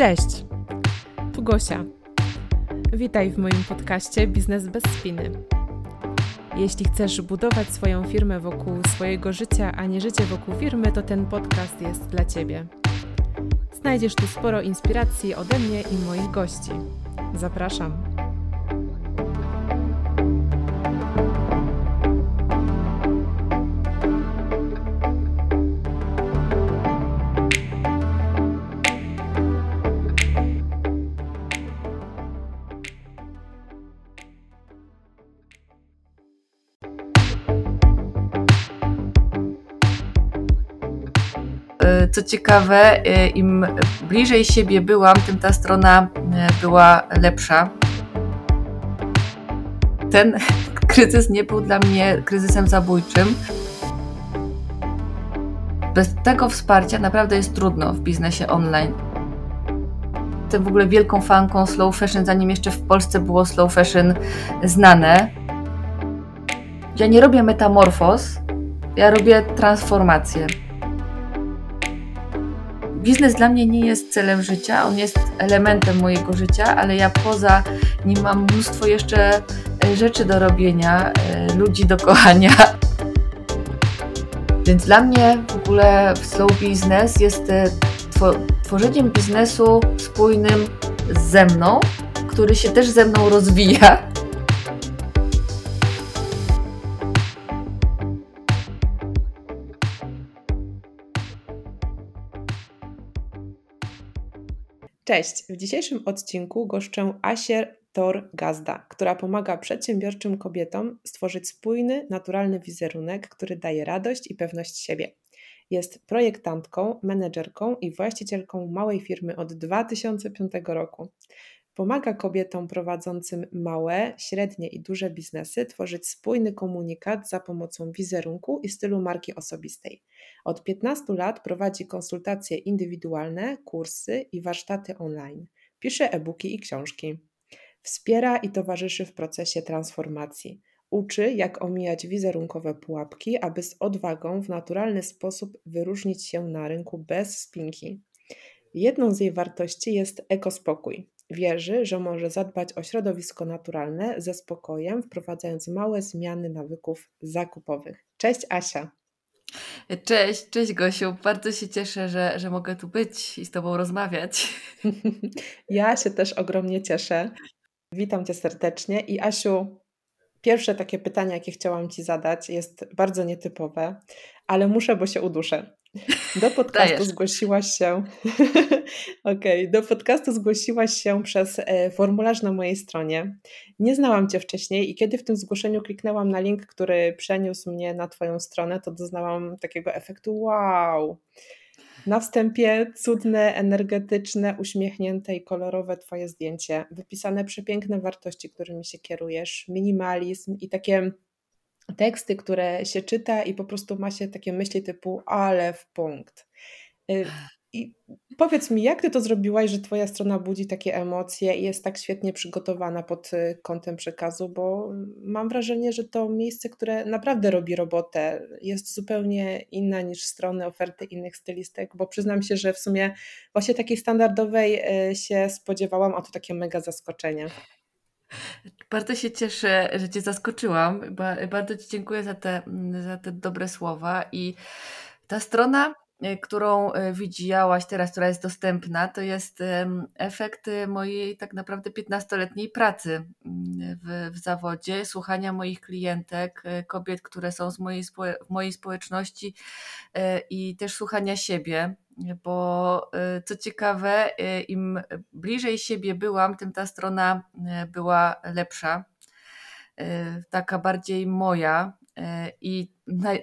Cześć, tu Gosia. Witaj w moim podcaście Biznes bez spiny. Jeśli chcesz budować swoją firmę wokół swojego życia, a nie życie wokół firmy, to ten podcast jest dla Ciebie. Znajdziesz tu sporo inspiracji ode mnie i moich gości. Zapraszam. Co ciekawe, y, im bliżej siebie byłam, tym ta strona y, była lepsza. Ten kryzys nie był dla mnie kryzysem zabójczym. Bez tego wsparcia naprawdę jest trudno w biznesie online. Jestem w ogóle wielką fanką slow fashion, zanim jeszcze w Polsce było slow fashion znane. Ja nie robię metamorfoz, ja robię transformację biznes dla mnie nie jest celem życia, on jest elementem mojego życia, ale ja poza nim mam mnóstwo jeszcze e, rzeczy do robienia, e, ludzi do kochania. Więc dla mnie w ogóle slow business jest e, tworzeniem biznesu spójnym ze mną, który się też ze mną rozwija Cześć! W dzisiejszym odcinku goszczę Asię Tor Gazda, która pomaga przedsiębiorczym kobietom stworzyć spójny, naturalny wizerunek, który daje radość i pewność siebie. Jest projektantką, menedżerką i właścicielką małej firmy od 2005 roku. Pomaga kobietom prowadzącym małe, średnie i duże biznesy tworzyć spójny komunikat za pomocą wizerunku i stylu marki osobistej. Od 15 lat prowadzi konsultacje indywidualne, kursy i warsztaty online. Pisze e-booki i książki. Wspiera i towarzyszy w procesie transformacji. Uczy, jak omijać wizerunkowe pułapki, aby z odwagą w naturalny sposób wyróżnić się na rynku bez spinki. Jedną z jej wartości jest ekospokój. Wierzy, że może zadbać o środowisko naturalne ze spokojem, wprowadzając małe zmiany nawyków zakupowych. Cześć Asia! Cześć, cześć Gosiu. Bardzo się cieszę, że, że mogę tu być i z Tobą rozmawiać. Ja się też ogromnie cieszę. Witam Cię serdecznie i Asiu, pierwsze takie pytanie, jakie chciałam Ci zadać, jest bardzo nietypowe, ale muszę, bo się uduszę. Do podcastu zgłosiłaś się. Okej, okay. do podcastu zgłosiłaś się przez e, formularz na mojej stronie. Nie znałam Cię wcześniej i kiedy w tym zgłoszeniu kliknęłam na link, który przeniósł mnie na Twoją stronę, to doznałam takiego efektu wow. Na wstępie cudne, energetyczne, uśmiechnięte i kolorowe Twoje zdjęcie, wypisane przepiękne wartości, którymi się kierujesz, minimalizm i takie teksty, które się czyta i po prostu ma się takie myśli typu ale w punkt. Y, I powiedz mi, jak ty to zrobiłaś, że twoja strona budzi takie emocje i jest tak świetnie przygotowana pod y, kątem przekazu, bo mam wrażenie, że to miejsce, które naprawdę robi robotę, jest zupełnie inna niż strony oferty innych stylistek, bo przyznam się, że w sumie właśnie takiej standardowej y, się spodziewałam, a to takie mega zaskoczenie. Bardzo się cieszę, że Cię zaskoczyłam. Bardzo Ci dziękuję za te, za te dobre słowa. I ta strona, którą e, widziałaś teraz, która jest dostępna, to jest efekt mojej tak naprawdę 15-letniej pracy mm, w, w zawodzie, słuchania moich klientek, kobiet, które są z mojej, w mojej społeczności i też słuchania siebie bo y, co ciekawe, y, im bliżej siebie byłam, tym ta strona y, była lepsza, taka bardziej moja. I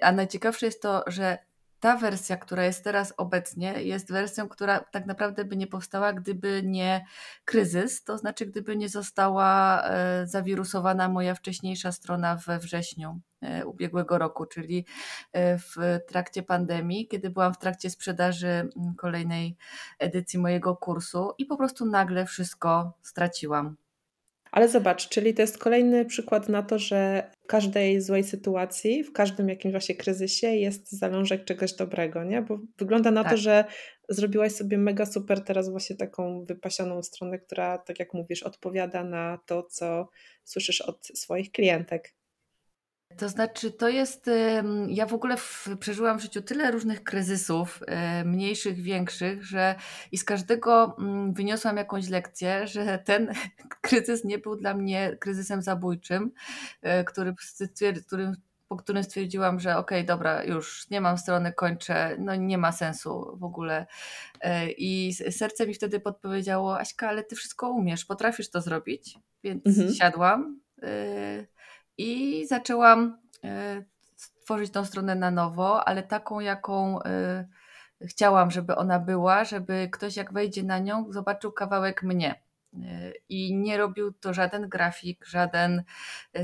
a najciekawsze jest to, że ta wersja, która jest teraz obecnie, jest wersją, która tak naprawdę by nie powstała, gdyby nie kryzys, to znaczy gdyby nie została e, zawirusowana moja wcześniejsza strona we wrześniu e, ubiegłego roku, czyli e, w trakcie pandemii, kiedy byłam w trakcie sprzedaży kolejnej edycji mojego kursu i po prostu nagle wszystko straciłam. Ale zobacz, czyli to jest kolejny przykład na to, że w każdej złej sytuacji, w każdym jakimś właśnie kryzysie jest zalążek czegoś dobrego, nie? Bo wygląda na tak. to, że zrobiłaś sobie mega super teraz właśnie taką wypasioną stronę, która, tak jak mówisz, odpowiada na to, co słyszysz od swoich klientek. To znaczy, to jest. Ja w ogóle w, przeżyłam w życiu tyle różnych kryzysów, e, mniejszych, większych, że i z każdego mm, wyniosłam jakąś lekcję, że ten kryzys nie był dla mnie kryzysem zabójczym, e, który, którym, po którym stwierdziłam, że okej, okay, dobra, już nie mam strony, kończę, no nie ma sensu w ogóle. E, I serce mi wtedy podpowiedziało: Aśka, ale ty wszystko umiesz, potrafisz to zrobić. Więc mhm. siadłam i zaczęłam e, tworzyć tą stronę na nowo, ale taką, jaką e, chciałam, żeby ona była, żeby ktoś jak wejdzie na nią, zobaczył kawałek mnie. E, I nie robił to żaden grafik, żaden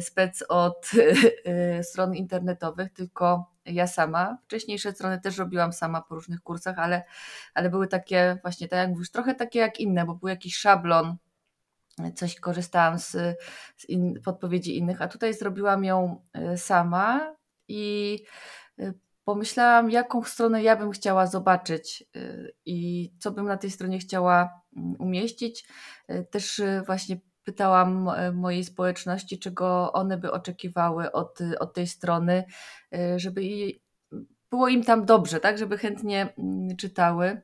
spec od stron internetowych, tylko ja sama. Wcześniejsze strony też robiłam sama po różnych kursach, ale, ale były takie właśnie, tak jak mówisz, trochę takie jak inne, bo był jakiś szablon, coś korzystałam z, z in, podpowiedzi innych, a tutaj zrobiłam ją e, sama i e, pomyślałam, jaką stronę ja bym chciała zobaczyć e, i co bym na tej stronie chciała mm, umieścić. Też właśnie pytałam mojej społeczności, czego one by oczekiwały od, od tej strony, żeby było im tam dobrze, tak, żeby chętnie mm, czytały.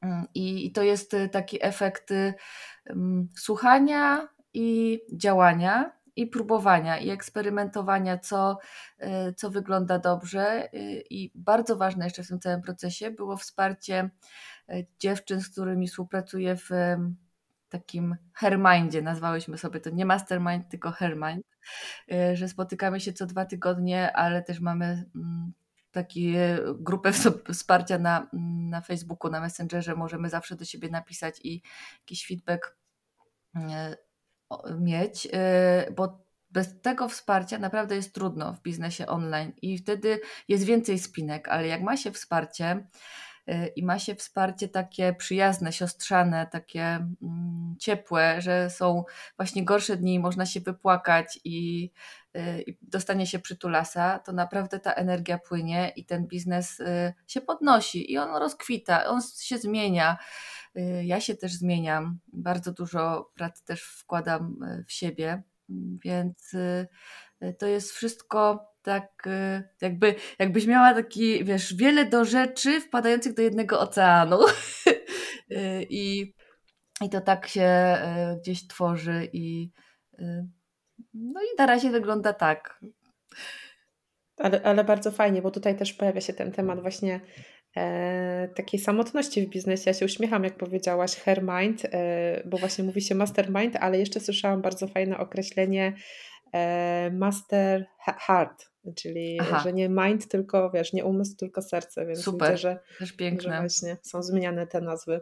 Mm, I, to jest taki efekt słuchania i działania, i próbowania, i eksperymentowania, co, y, co wygląda dobrze. Y, I bardzo ważne jeszcze w tym całym procesie było wsparcie y, dziewczyn, z którymi współpracuję w takim hermindzie, nazwałyśmy sobie to nie mastermind, tylko hermind, że spotykamy się co dwa tygodnie, ale też mamy taką grupę wsparcia na, na Facebooku, na Messengerze, możemy zawsze do siebie napisać i jakiś feedback E, mieć, e, bo bez tego wsparcia naprawdę jest trudno w biznesie online i wtedy jest więcej spinek, ale jak ma się wsparcie i ma się wsparcie takie przyjazne, siostrzane, takie mm, ciepłe, że są właśnie gorsze dni, można się wypłakać i, i dostanie się przytulasa, to naprawdę ta energia płynie i ten biznes się podnosi i on rozkwita, on się zmienia. Y, ja się też zmieniam, bardzo dużo pracy też wkładam y, w siebie, więc y, to jest wszystko tak, jakby, jakbyś miała taki, wiesz, wiele do rzeczy wpadających do jednego oceanu. I, I to tak się gdzieś tworzy i no i na razie wygląda tak. Ale, ale bardzo fajnie, bo tutaj też pojawia się ten temat właśnie e, takiej samotności w biznesie. Ja się uśmiecham, jak powiedziałaś, hermind, e, bo właśnie mówi się mastermind, ale jeszcze słyszałam bardzo fajne określenie master heart, czyli Aha. że nie mind, tylko wiesz, nie umysł, tylko serce, więc Super, widzę, że, też piękne. że właśnie są zmieniane te nazwy.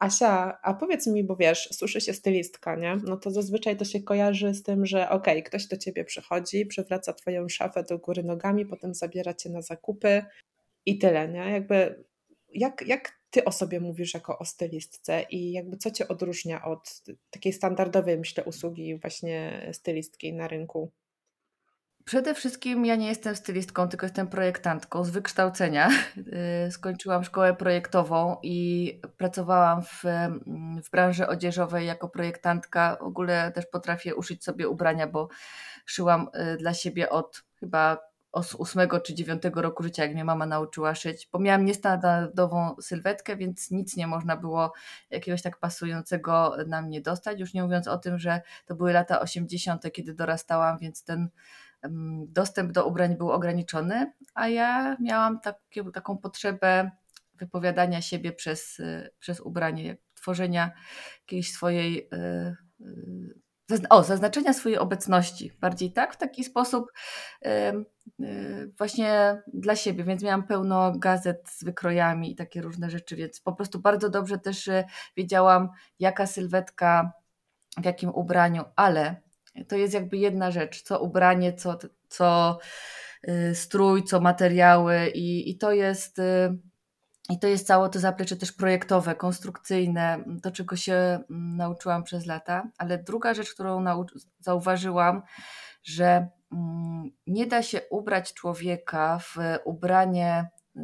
Asia, a powiedz mi, bo wiesz, słyszy się stylistka, nie? No to zazwyczaj to się kojarzy z tym, że okej, okay, ktoś do ciebie przychodzi, przewraca twoją szafę do góry nogami, potem zabiera cię na zakupy, i tyle, nie? Jakby jak, jak ty o sobie mówisz jako o stylistce i jakby co cię odróżnia od takiej standardowej, myślę, usługi właśnie stylistki na rynku? Przede wszystkim ja nie jestem stylistką, tylko jestem projektantką z wykształcenia. Y, skończyłam szkołę projektową i pracowałam w, w branży odzieżowej jako projektantka. W ogóle też potrafię uszyć sobie ubrania, bo szyłam y, dla siebie od chyba z ósmego czy dziewiątego roku życia, jak mnie mama nauczyła szyć, bo miałam niestandardową sylwetkę, więc nic nie można było jakiegoś tak pasującego na mnie dostać, już nie mówiąc o tym, że to były lata 80., kiedy dorastałam, więc ten dostęp do ubrań był ograniczony, a ja miałam takie, taką potrzebę wypowiadania siebie przez, przez ubranie, tworzenia jakiejś swojej y, y, o, zaznaczenia swojej obecności, bardziej tak, w taki sposób yy, właśnie dla siebie, więc miałam pełno gazet z wykrojami i takie różne rzeczy, więc po prostu bardzo dobrze też y, wiedziałam, jaka sylwetka, w jakim ubraniu, ale to jest jakby jedna rzecz, co ubranie, co, co yy, strój, co materiały i, i to jest... I to jest całe to zaplecze też projektowe, konstrukcyjne, to czego się mm, nauczyłam przez lata. Ale druga rzecz, którą zauważyłam, że mm, nie da się ubrać człowieka w ubranie y,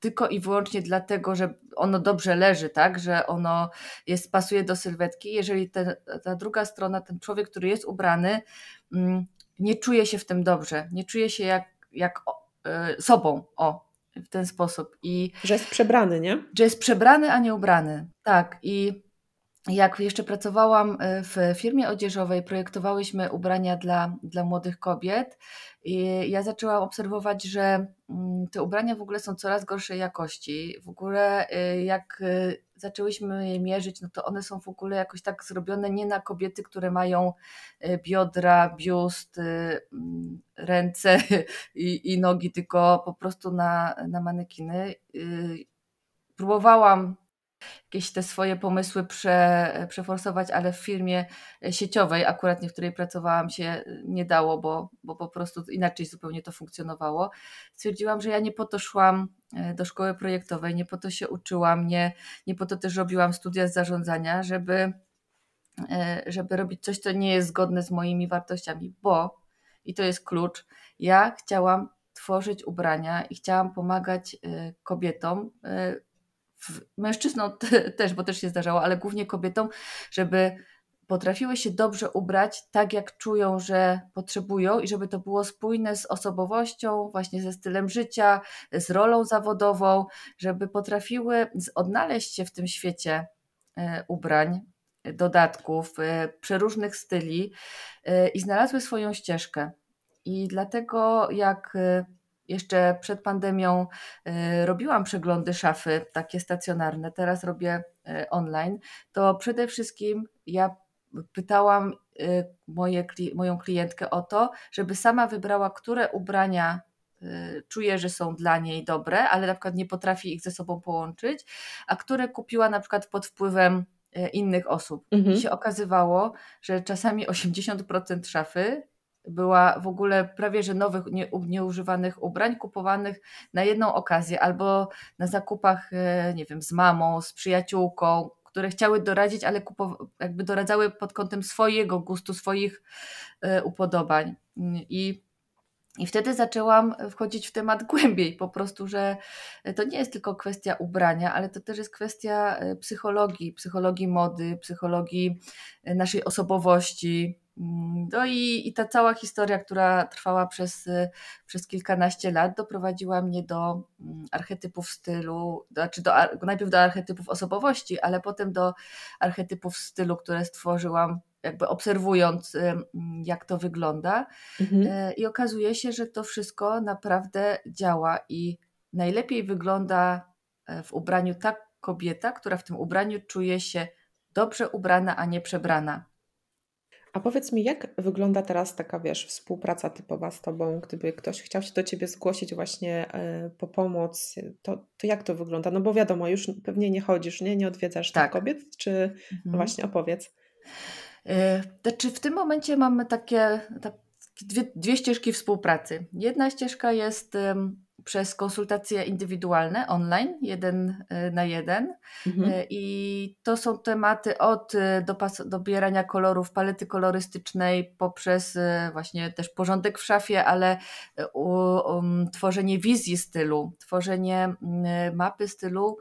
tylko i wyłącznie dlatego, że ono dobrze leży, tak, że ono jest, pasuje do sylwetki, jeżeli ten, ta druga strona, ten człowiek, który jest ubrany, mm, nie czuje się w tym dobrze, nie czuje się jak, jak y, sobą, o, w ten sposób. I, że jest przebrany, nie? Że jest przebrany, a nie ubrany. Tak. I jak jeszcze pracowałam e, w firmie odzieżowej, projektowałyśmy ubrania dla, dla młodych kobiet i ja zaczęłam obserwować, że mm, te ubrania w ogóle są coraz gorszej jakości. W ogóle e, jak e, zaczęłyśmy je mierzyć, no to one są w ogóle jakoś tak zrobione nie na kobiety, które mają biodra, biust, mm, ręce i, i nogi, tylko po prostu na, na manekiny. Próbowałam jakieś te swoje pomysły prze, przeforsować, ale w firmie sieciowej, akurat nie w której pracowałam, się nie dało, bo, bo po prostu inaczej zupełnie to funkcjonowało. Stwierdziłam, że ja nie po to szłam e, do szkoły projektowej, nie po to się uczyłam, nie, nie po to też robiłam studia z zarządzania, żeby, e, żeby robić coś, co nie jest zgodne z moimi wartościami, bo, i to jest klucz, ja chciałam tworzyć ubrania i chciałam pomagać e, kobietom mężczyznom też, bo też się zdarzało, ale głównie kobietom, żeby potrafiły się dobrze ubrać tak, jak czują, że potrzebują i żeby to było spójne z osobowością, właśnie ze stylem życia, z rolą zawodową, żeby potrafiły odnaleźć się w tym świecie e, ubrań, dodatków, e, przeróżnych styli e, i znalazły swoją ścieżkę. I dlatego jak jeszcze przed pandemią e, robiłam przeglądy szafy, takie stacjonarne, teraz robię e, online, to przede wszystkim ja pytałam e, moje, moją klientkę o to, żeby sama wybrała, które ubrania czuje, że są dla niej dobre, ale na przykład nie potrafi ich ze sobą połączyć, a które kupiła na przykład pod wpływem innych osób. Mhm. I się okazywało, że czasami 80% szafy była w ogóle prawie że nowych, nie, nieużywanych ubrań kupowanych na jedną okazję albo na zakupach, e, nie wiem, z mamą, z przyjaciółką, które chciały doradzić, ale kupow- jakby doradzały pod kątem swojego gustu, swoich e, upodobań. I i wtedy zaczęłam wchodzić w temat głębiej, po prostu, że to nie jest tylko kwestia ubrania, ale to też jest kwestia e, psychologii, psychologii mody, psychologii naszej osobowości, Mm, no i, i ta cała historia, która trwała przez, przez kilkanaście lat, doprowadziła mnie do mm, archetypów stylu, znaczy do, najpierw do archetypów osobowości, ale potem do archetypów stylu, które stworzyłam, jakby obserwując, jak to wygląda. Mhm. E, I okazuje się, że to wszystko naprawdę działa i najlepiej wygląda e, w ubraniu ta kobieta, która w tym ubraniu czuje się dobrze ubrana, a nie przebrana. A powiedz mi, jak wygląda teraz taka, wiesz, współpraca typowa z Tobą, gdyby ktoś chciał się do Ciebie zgłosić właśnie e, po pomoc, to, to jak to wygląda? No bo wiadomo, już pewnie nie chodzisz, nie, nie odwiedzasz tak. tych kobiet, czy mhm. no właśnie opowiedz. E, znaczy w tym momencie mamy takie, takie dwie, dwie ścieżki współpracy. Jedna ścieżka jest przez konsultacje indywidualne online, jeden e, na jeden. Mhm. E, I to są tematy od e, dobierania kolorów, palety kolorystycznej, poprzez właśnie też porządek w szafie, ale um, tworzenie wizji stylu, tworzenie mapy stylu.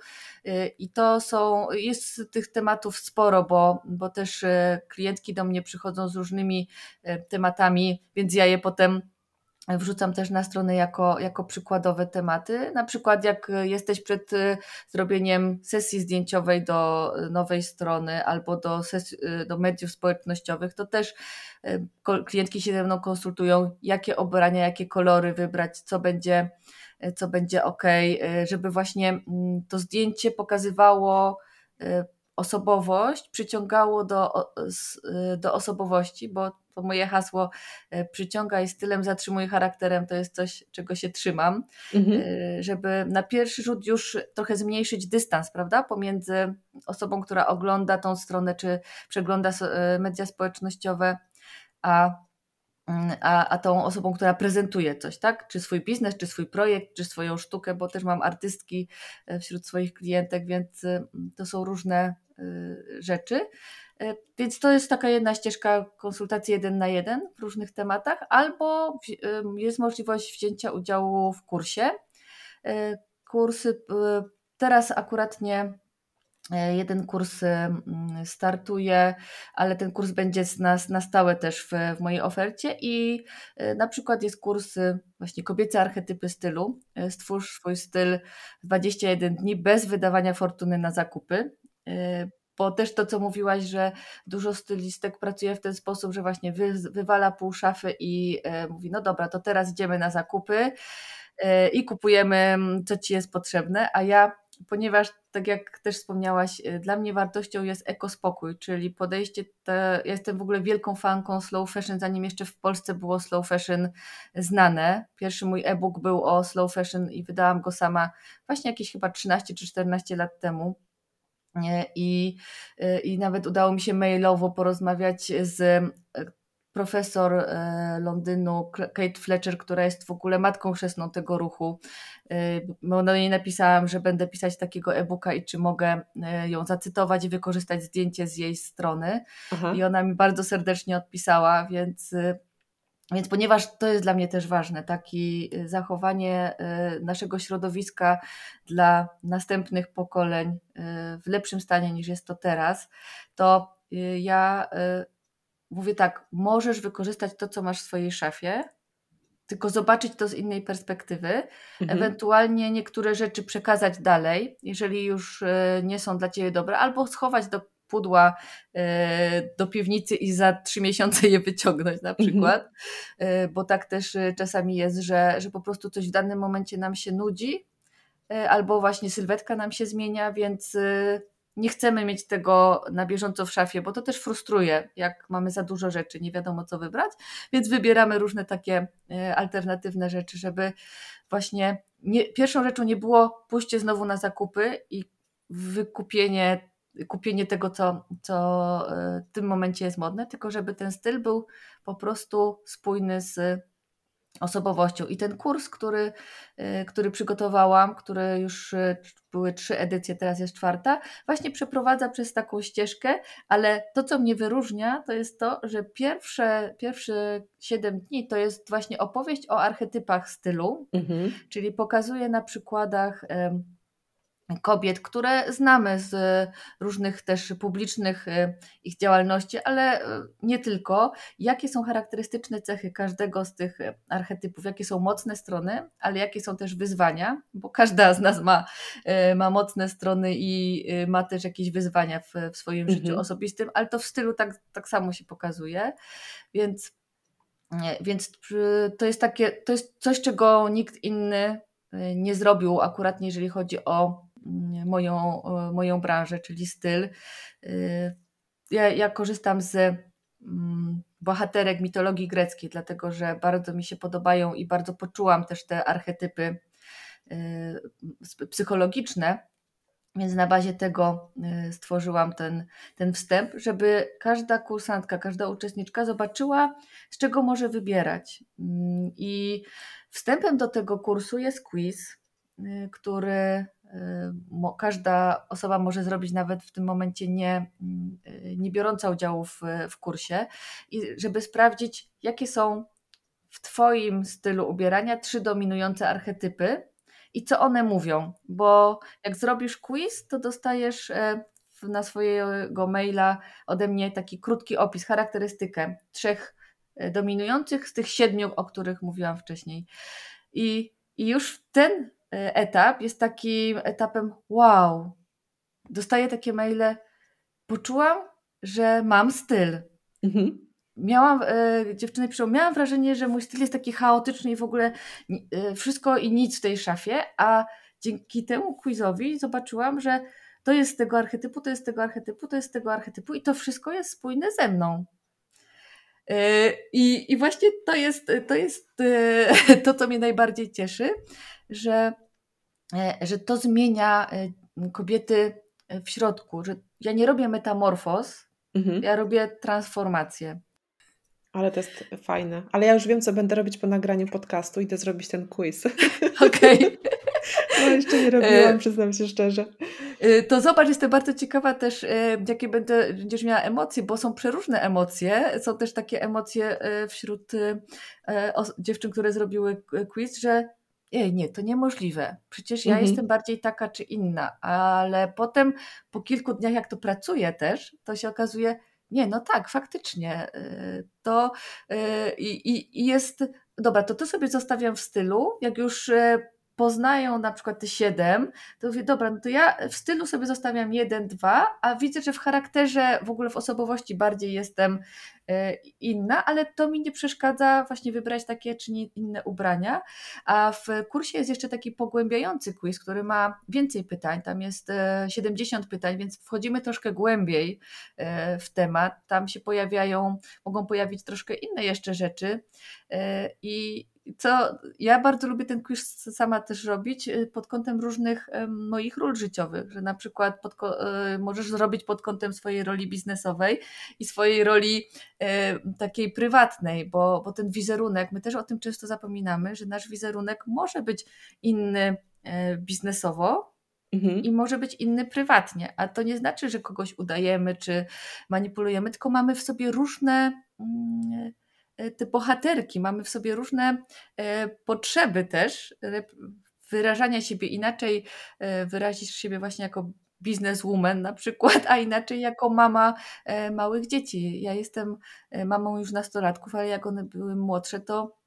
I to są, jest tych tematów sporo, bo, bo też klientki do mnie przychodzą z różnymi tematami, więc ja je potem wrzucam też na stronę jako, jako przykładowe tematy. Na przykład, jak jesteś przed y, zrobieniem sesji zdjęciowej do nowej strony albo do, sesji, y, do mediów społecznościowych, to też klientki się ze mną konsultują, jakie obrania, jakie kolory wybrać, co będzie, co będzie ok, żeby właśnie mm, to zdjęcie pokazywało osobowość, przyciągało do, do osobowości, bo to moje hasło e, przyciąga i stylem zatrzymuje charakterem, to jest coś, czego się trzymam, mhm. E, żeby na pierwszy rzut już trochę zmniejszyć dystans, prawda, pomiędzy osobą, która ogląda tą stronę, czy przegląda e, media społecznościowe, a, mm, a, a tą osobą, która prezentuje coś, tak? Czy swój biznes, czy swój projekt, czy swoją sztukę, bo też mam artystki wśród swoich klientek, więc to są różne rzeczy. E, więc to jest taka jedna ścieżka konsultacji jeden na jeden w różnych tematach, albo jest możliwość wzięcia udziału w kursie. E, kursy. Teraz akurat nie E, jeden kurs startuje, ale ten kurs będzie na, na stałe też w, w mojej ofercie i e, na przykład jest kurs właśnie kobiece archetypy stylu. E, stwórz swój styl 21 dni bez wydawania fortuny na zakupy. Bo też to, co mówiłaś, że dużo stylistek pracuje w ten sposób, że właśnie wy, wywala pół szafy i mówi: No dobra, to teraz idziemy na zakupy i kupujemy, co ci jest potrzebne. A ja ponieważ tak jak też wspomniałaś, y, dla mnie wartością jest ekospokój, czyli podejście, te, ja jestem w ogóle wielką fanką slow fashion, zanim jeszcze w Polsce było slow fashion znane. Pierwszy mój e-book był o slow fashion i wydałam go sama właśnie jakieś chyba 13 czy 14 lat temu. I, y, I nawet udało mi się mailowo porozmawiać z y, profesor e, Londynu Kate Fletcher, która jest w ogóle matką chrzestną tego ruchu. E, do niej napisałam, że będę pisać takiego e-booka i czy mogę e, ją zacytować i wykorzystać zdjęcie z jej strony. Aha. I ona mi bardzo serdecznie odpisała, więc więc ponieważ to jest dla mnie też ważne, takie zachowanie naszego środowiska dla następnych pokoleń w lepszym stanie niż jest to teraz, to ja mówię tak, możesz wykorzystać to, co masz w swojej szafie, tylko zobaczyć to z innej perspektywy, mhm. ewentualnie niektóre rzeczy przekazać dalej, jeżeli już nie są dla ciebie dobre, albo schować do pudła e, do piwnicy i za trzy miesiące je wyciągnąć na mhm. przykład, mhm. bo tak też czasami jest, że, że po prostu coś w danym momencie nam się nudzi, albo właśnie sylwetka nam się zmienia, więc nie chcemy mieć tego na bieżąco w szafie, bo to też frustruje, jak mamy za dużo rzeczy, nie wiadomo co wybrać, więc wybieramy różne takie e, alternatywne rzeczy, żeby właśnie nie, pierwszą rzeczą nie było pójście znowu na zakupy i wykupienie kupienie tego, co, co e, w tym momencie jest modne, tylko żeby ten styl był po prostu spójny z osobowością. I ten kurs, który, y, który przygotowałam, który już y, były trzy edycje, teraz jest czwarta, właśnie przeprowadza przez taką ścieżkę, ale to, co mnie wyróżnia, to jest to, że pierwsze, pierwsze siedem dni to jest właśnie opowieść o archetypach stylu, mhm. czyli pokazuje na przykładach kobiet, które znamy z różnych też publicznych e, ich działalności, ale e, nie tylko. Jakie są charakterystyczne cechy każdego z tych archetypów, jakie są mocne strony, ale jakie są też wyzwania, bo każda z nas ma, ma mocne strony i ma też jakieś wyzwania w, w swoim mhm. życiu osobistym, ale to w stylu tak, tak samo się pokazuje, więc, więc to jest takie, to jest coś, czego nikt inny nie zrobił akurat jeżeli chodzi o moją, moją branżę, czyli styl. Y, ja, ja korzystam z mm, bohaterek mitologii greckiej, dlatego że bardzo mi się podobają i bardzo poczułam też te archetypy y, psychologiczne. Więc na bazie tego y, stworzyłam ten, ten wstęp, żeby każda kursantka, każda uczestniczka zobaczyła, z czego może wybierać. Mm, I wstępem do tego kursu jest quiz, który każda osoba może zrobić nawet w tym momencie nie, mm, nie biorąca udziału w, w kursie i żeby sprawdzić, jakie są w Twoim stylu ubierania trzy dominujące archetypy i co one mówią, bo jak zrobisz quiz, to dostajesz e, na swojego maila ode mnie taki krótki opis, charakterystykę trzech e, dominujących z tych siedmiu, o których mówiłam wcześniej. I, i już ten etap jest takim etapem wow, dostaję takie maile, poczułam, że mam styl. Mhm. Miałam, e, dziewczyny piszą, miałam wrażenie, że mój styl jest taki chaotyczny i w ogóle e, wszystko i nic w tej szafie, a dzięki temu quizowi zobaczyłam, że to jest z tego archetypu, to jest tego archetypu, to jest tego archetypu i to wszystko jest spójne ze mną. E, I, I właśnie to jest, to jest e, to, co mnie najbardziej cieszy, że E, że to zmienia e, kobiety e, w środku, że ja nie robię metamorfoz, mhm. ja robię transformację. Ale to jest fajne. Ale ja już wiem, co będę robić po nagraniu podcastu. Idę zrobić ten quiz. Okej. Okay. No jeszcze nie robiłam, przyznam się szczerze. To zobacz, jestem bardzo ciekawa też, jakie będę, będziesz miała emocje, bo są przeróżne emocje. Są też takie emocje wśród dziewczyn, które zrobiły quiz, że ej, nie, to niemożliwe. Przecież ja Mhm. jestem bardziej taka czy inna, ale potem po kilku dniach, jak to pracuję też, to się okazuje, nie, no tak, faktycznie. y, To y, i, i, i jest, dobra, to to sobie zostawiam w stylu, jak już y, poznają na przykład te siedem, to mówię, dobra, no to ja w stylu sobie zostawiam jeden, dwa, a widzę, że w charakterze, w ogóle w osobowości bardziej jestem e, inna, ale to mi nie przeszkadza właśnie wybrać takie czy inne ubrania. A w kursie jest jeszcze taki pogłębiający quiz, który ma więcej pytań, tam jest e, 70 pytań, więc wchodzimy troszkę głębiej e, w temat. Tam się pojawiają, mogą pojawić troszkę inne jeszcze rzeczy e, i co ja bardzo lubię ten quiz sama też robić y, pod kątem różnych em, moich ról życiowych, że na przykład pod, y, możesz zrobić pod kątem swojej roli biznesowej i swojej roli takiej prywatnej, bo, bo ten wizerunek, my też o tym często zapominamy, że nasz wizerunek może być inny biznesowo, Mhm. i może być inny prywatnie. A to nie znaczy, że kogoś udajemy czy manipulujemy, tylko mamy w sobie różne mm, te bohaterki, mamy w sobie różne e, potrzeby też e, wyrażania siebie inaczej, e, wyrazisz siebie właśnie jako bizneswoman na przykład, a inaczej jako mama e, małych dzieci. Ja jestem e, mamą już nastolatków, ale jak one były młodsze, to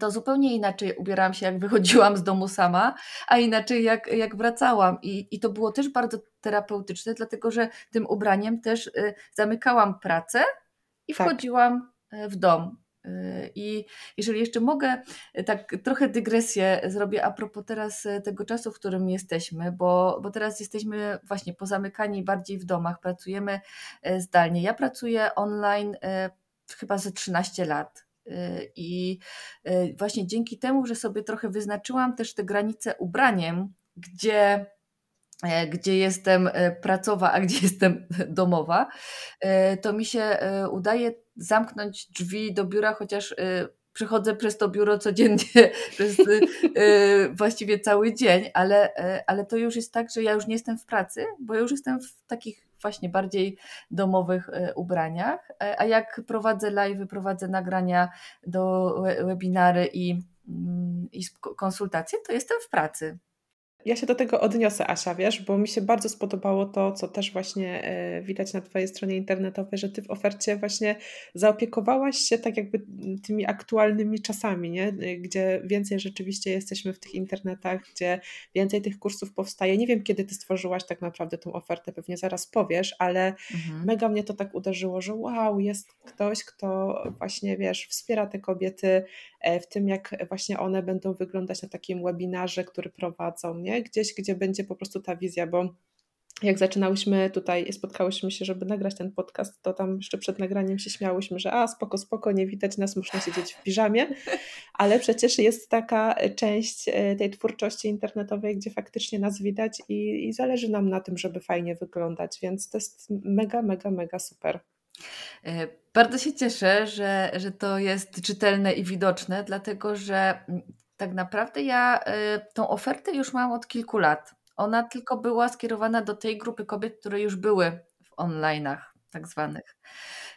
to zupełnie inaczej ubierałam się, jak wychodziłam z domu sama, a inaczej jak, jak wracałam. I, I to było też bardzo terapeutyczne, dlatego że tym ubraniem też y, zamykałam pracę i Tak. wchodziłam w dom. Y, I jeżeli jeszcze mogę, tak trochę dygresję zrobię a propos teraz y, tego czasu, w którym jesteśmy, bo, bo teraz jesteśmy właśnie pozamykani bardziej w domach, pracujemy y, zdalnie. Ja pracuję online y, chyba ze 13 lat. Y, I właśnie dzięki temu, że sobie trochę wyznaczyłam też te granice ubraniem, gdzie, e, gdzie jestem e, pracowa, a gdzie jestem domowa, e, to mi się e, udaje zamknąć drzwi do biura, chociaż e, przechodzę przez to biuro codziennie, przez e, e, właściwie cały dzień, ale, e, ale to już jest tak, że ja już nie jestem w pracy, bo już jestem w takich właśnie bardziej domowych e, ubraniach, E, a jak prowadzę live, prowadzę nagrania do we- webinary i, mm, i konsultacje, to jestem w pracy. Ja się do tego odniosę, Asia, wiesz, bo mi się bardzo spodobało to, co też właśnie e, widać na Twojej stronie internetowej, że Ty w ofercie właśnie zaopiekowałaś się tak jakby tymi aktualnymi czasami, nie? E, gdzie więcej rzeczywiście jesteśmy w tych internetach, gdzie więcej tych kursów powstaje. Nie wiem, kiedy Ty stworzyłaś tak naprawdę tą ofertę, pewnie zaraz powiesz, ale Mhm. mega mnie to tak uderzyło, że wow, jest ktoś, kto właśnie, wiesz, wspiera te kobiety e, w tym, jak właśnie one będą wyglądać na takim webinarze, który prowadzą, nie? Gdzieś, gdzie będzie po prostu ta wizja, bo jak zaczynałyśmy tutaj, spotkałyśmy się, żeby nagrać ten podcast, to tam jeszcze przed nagraniem się śmiałyśmy, że a spoko, spoko, nie widać nas, można siedzieć w piżamie, ale przecież jest taka część e, tej twórczości internetowej, gdzie faktycznie nas widać i, i zależy nam na tym, żeby fajnie wyglądać, więc to jest mega, mega, mega super. E, Bardzo się cieszę, że, że to jest czytelne i widoczne, dlatego że mm, tak naprawdę ja e, tą ofertę już mam od kilku lat. Ona tylko była skierowana do tej grupy kobiet, które już były w online'ach tak zwanych.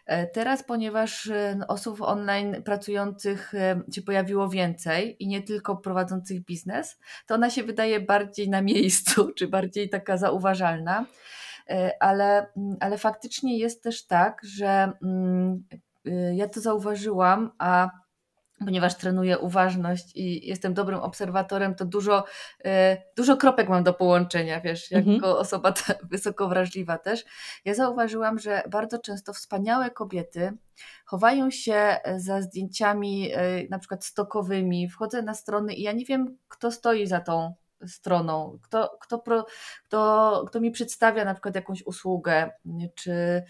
E, Teraz, ponieważ e, osób online pracujących e, się pojawiło więcej i nie tylko prowadzących biznes, to ona się wydaje bardziej na miejscu, czy bardziej taka zauważalna. E, ale, mm, ale faktycznie jest też tak, że mm, y, ja to zauważyłam, a ponieważ trenuję uważność i jestem dobrym obserwatorem, to dużo, e, dużo kropek mam do połączenia, wiesz, jako Mhm. osoba ta- wysoko wrażliwa też. Ja zauważyłam, że bardzo często wspaniałe kobiety chowają się za zdjęciami e, na przykład stokowymi, wchodzę na strony i ja nie wiem, kto stoi za tą stroną, kto, kto, pro, kto, kto mi przedstawia na przykład jakąś usługę, czy,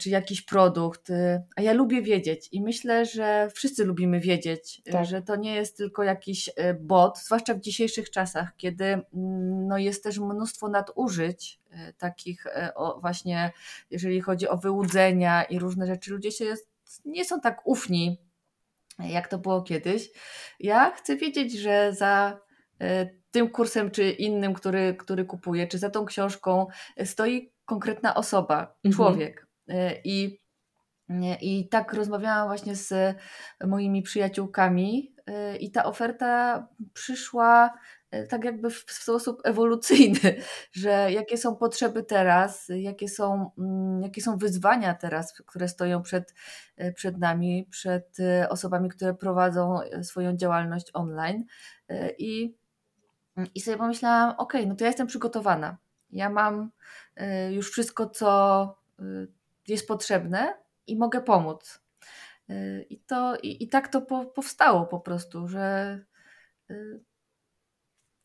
czy jakiś produkt. y, A ja lubię wiedzieć i myślę, że wszyscy lubimy wiedzieć, y, Tak. że to nie jest tylko jakiś y, bot, zwłaszcza w dzisiejszych czasach, kiedy mm, no, jest też mnóstwo nadużyć y, takich y, właśnie, jeżeli chodzi o wyłudzenia i różne rzeczy. Ludzie się nie są tak ufni, jak to było kiedyś. Ja chcę wiedzieć, że za tym kursem czy innym, który, który kupuję, czy za tą książką stoi konkretna osoba, Mhm. człowiek. E, I, nie, I tak rozmawiałam właśnie z moimi przyjaciółkami i ta oferta przyszła tak jakby w sposób ewolucyjny, że jakie są potrzeby teraz, jakie są, mm, jakie są wyzwania teraz, które stoją przed, przed nami, przed osobami, które prowadzą swoją działalność online. I, i sobie pomyślałam, ok, no to ja jestem przygotowana. Ja mam już wszystko, co jest potrzebne i mogę pomóc. I, to, i, i tak to po, powstało po prostu, że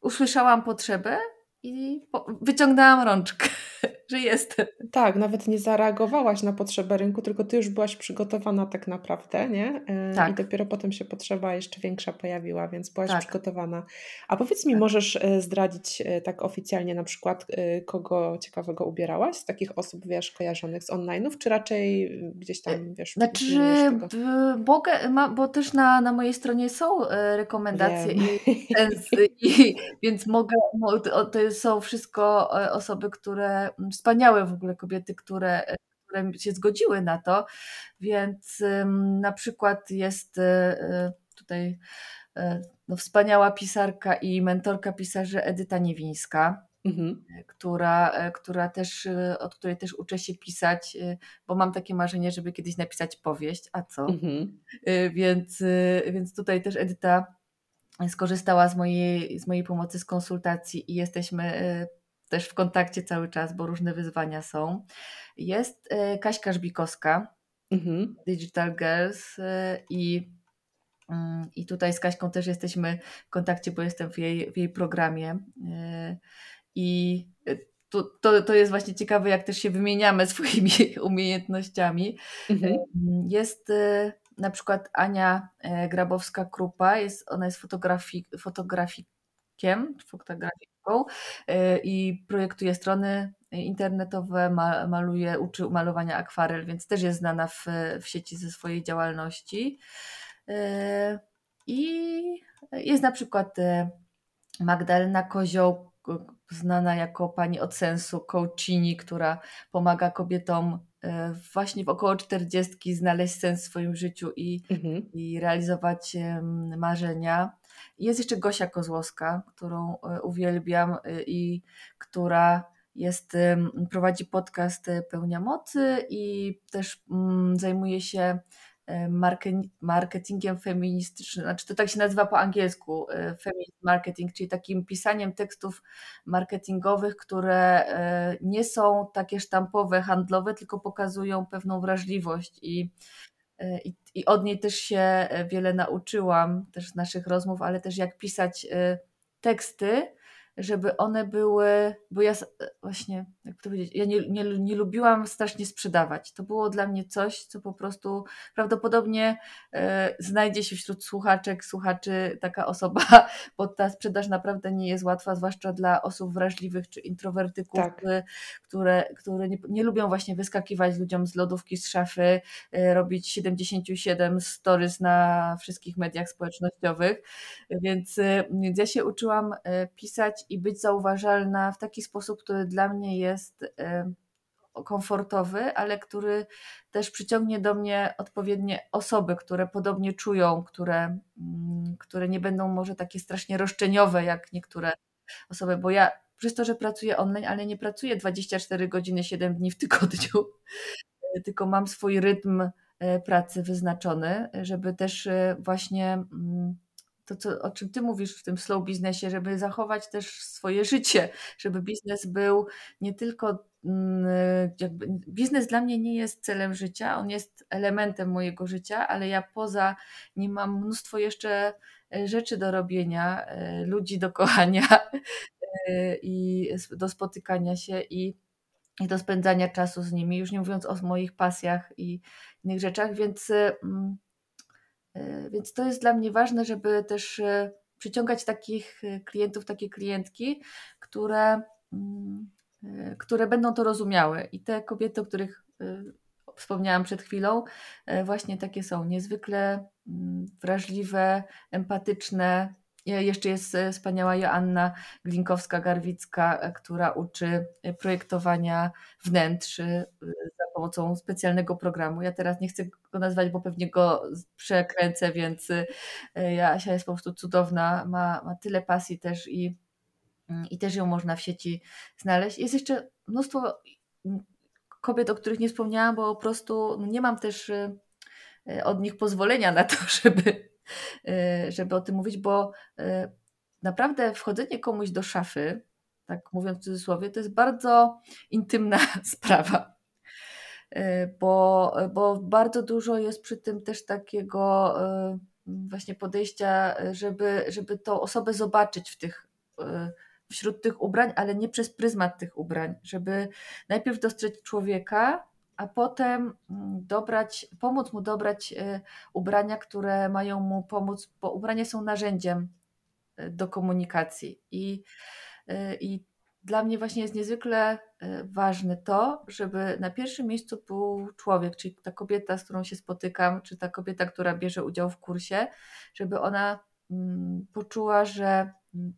usłyszałam potrzebę i wyciągnęłam rączkę, że jestem. Tak, nawet nie zareagowałaś na potrzebę rynku, tylko ty już byłaś przygotowana tak naprawdę, nie? E, tak. I dopiero potem się potrzeba jeszcze większa pojawiła, więc byłaś tak. przygotowana. A powiedz mi, tak. możesz e, zdradzić e, tak oficjalnie na przykład, kogo ciekawego ubierałaś z takich osób, wiesz, kojarzonych z online'ów, czy raczej gdzieś tam, wiesz... Znaczy, mogę, bo też na, na mojej stronie są rekomendacje i, i, więc mogę, to są wszystko osoby, które wspaniałe w ogóle kobiety, które, które się zgodziły na to, więc na przykład jest e, e, tutaj e, no, wspaniała pisarka i mentorka pisarzy Edyta Niewińska. Mhm. Która, która też, od której też uczę się pisać, bo mam takie marzenie, żeby kiedyś napisać powieść, a co? Mhm. Więc, więc tutaj też Edyta skorzystała z mojej, z mojej pomocy, z konsultacji i jesteśmy też w kontakcie cały czas, bo różne wyzwania są. Jest e, Kaśka Żbikowska, mhm. Digital Girls e, i, mm, i tutaj z Kaśką też jesteśmy w kontakcie, bo jestem w jej, w jej programie e, i to, to, to jest właśnie ciekawe, jak też się wymieniamy swoimi umiejętnościami. Mhm. Jest na przykład Ania Grabowska-Krupa, jest, ona jest fotografi, fotografikiem, fotografiką y, i projektuje strony internetowe, maluje, uczy malowania akwarel, więc też jest znana w, w sieci ze swojej działalności. I jest na przykład Magdalena Kozioł, znana jako pani od sensu, coachini, która pomaga kobietom właśnie w około 40 znaleźć sens w swoim życiu i, mhm. i realizować marzenia. Jest jeszcze Gosia Kozłowska, którą e, uwielbiam e, i która jest, prowadzi podcast e, Pełnia Mocy i też mm, zajmuje się marketingiem feministycznym, znaczy to tak się nazywa po angielsku, feminist marketing, czyli takim pisaniem tekstów marketingowych, które nie są takie sztampowe, handlowe, tylko pokazują pewną wrażliwość i i, I od niej też się e, wiele nauczyłam, też z naszych rozmów, ale też jak pisać e, teksty, żeby one były, bo ja właśnie, jak to powiedzieć, ja nie, nie, nie lubiłam strasznie sprzedawać. To było dla mnie coś, co po prostu prawdopodobnie e, znajdzie się wśród słuchaczek, słuchaczy taka osoba, bo ta sprzedaż naprawdę nie jest łatwa, zwłaszcza dla osób wrażliwych czy introwertyków, tak. które, które nie, nie lubią właśnie wyskakiwać ludziom z lodówki, z szafy, e, robić 77 stories na wszystkich mediach społecznościowych. Więc, e, więc ja się uczyłam e, pisać i być zauważalna w taki sposób, który dla mnie jest komfortowy, ale który też przyciągnie do mnie odpowiednie osoby, które podobnie czują, które, mm, które nie będą może takie strasznie roszczeniowe jak niektóre osoby, bo ja przez to, że pracuję online, ale nie pracuję 24 godziny, 7 dni w tygodniu, tylko mam swój rytm e, pracy wyznaczony, żeby też e, właśnie mm, to, co, o czym ty mówisz w tym slow biznesie, żeby zachować też swoje życie, żeby biznes był nie tylko mm, jakby, biznes dla mnie nie jest celem życia, on jest elementem mojego życia, ale ja poza nim mam mnóstwo jeszcze e, rzeczy do robienia, e, ludzi do kochania e, i do spotykania się i, i do spędzania czasu z nimi, już nie mówiąc o moich pasjach i innych rzeczach, więc mm, więc to jest dla mnie ważne, żeby też e, przyciągać takich e, klientów, takie klientki, które, mm, które będą to rozumiały. I te kobiety, o których wspomniałam przed chwilą, właśnie takie są niezwykle mm, wrażliwe, empatyczne. Jeszcze jest wspaniała Joanna Glinkowska-Garwicka, która uczy projektowania wnętrz pomocą specjalnego programu. Ja teraz nie chcę go nazwać, bo pewnie go przekręcę, więc ja, Asia jest po prostu cudowna, ma, ma tyle pasji też i, mm, i też ją można w sieci znaleźć. Jest jeszcze mnóstwo kobiet, o których nie wspomniałam, bo po prostu no, nie mam też od nich pozwolenia na to, żeby, żeby o tym mówić, bo naprawdę wchodzenie komuś do szafy, tak mówiąc w cudzysłowie, to jest bardzo intymna sprawa. E, bo, bo bardzo dużo jest przy tym też takiego właśnie podejścia, żeby, żeby tą osobę zobaczyć w tych, wśród tych ubrań, ale nie przez pryzmat tych ubrań, żeby najpierw dostrzec człowieka, a potem mm, dobrać, pomóc mu dobrać ubrania, które mają mu pomóc, bo ubrania są narzędziem do komunikacji. I, y, I dla mnie właśnie jest niezwykle y, ważne to, żeby na pierwszym miejscu był człowiek, czyli ta kobieta, z którą się spotykam, czy ta kobieta, która bierze udział w kursie, żeby ona mm, poczuła, że mm,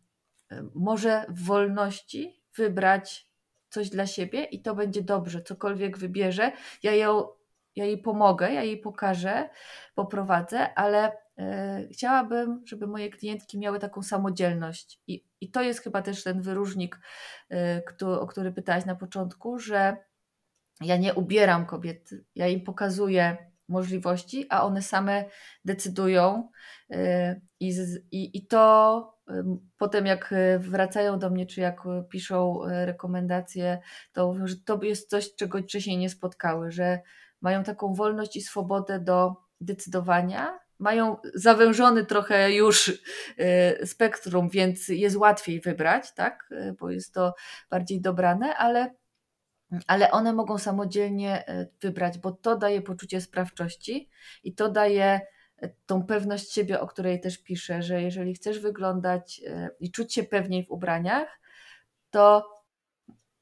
y, może w wolności wybrać coś dla siebie i to będzie dobrze, cokolwiek wybierze. Ja, ją, ja jej pomogę, ja jej pokażę, poprowadzę, ale E, chciałabym, żeby moje klientki miały taką samodzielność. I, i to jest chyba też ten wyróżnik, e, o który pytałaś na początku, że ja nie ubieram kobiet, ja im pokazuję możliwości, a one same decydują. E, I, i, i to potem, jak wracają do mnie, czy jak piszą rekomendacje, to że to jest coś, czego wcześniej nie spotkały, że mają taką wolność i swobodę do decydowania mają zawężony trochę już e, spektrum, więc jest łatwiej wybrać, tak? E, bo jest to bardziej dobrane, ale, ale one mogą samodzielnie e, wybrać, bo to daje poczucie sprawczości i to daje tą pewność siebie, o której też piszę, że jeżeli chcesz wyglądać i czuć się pewniej w ubraniach, to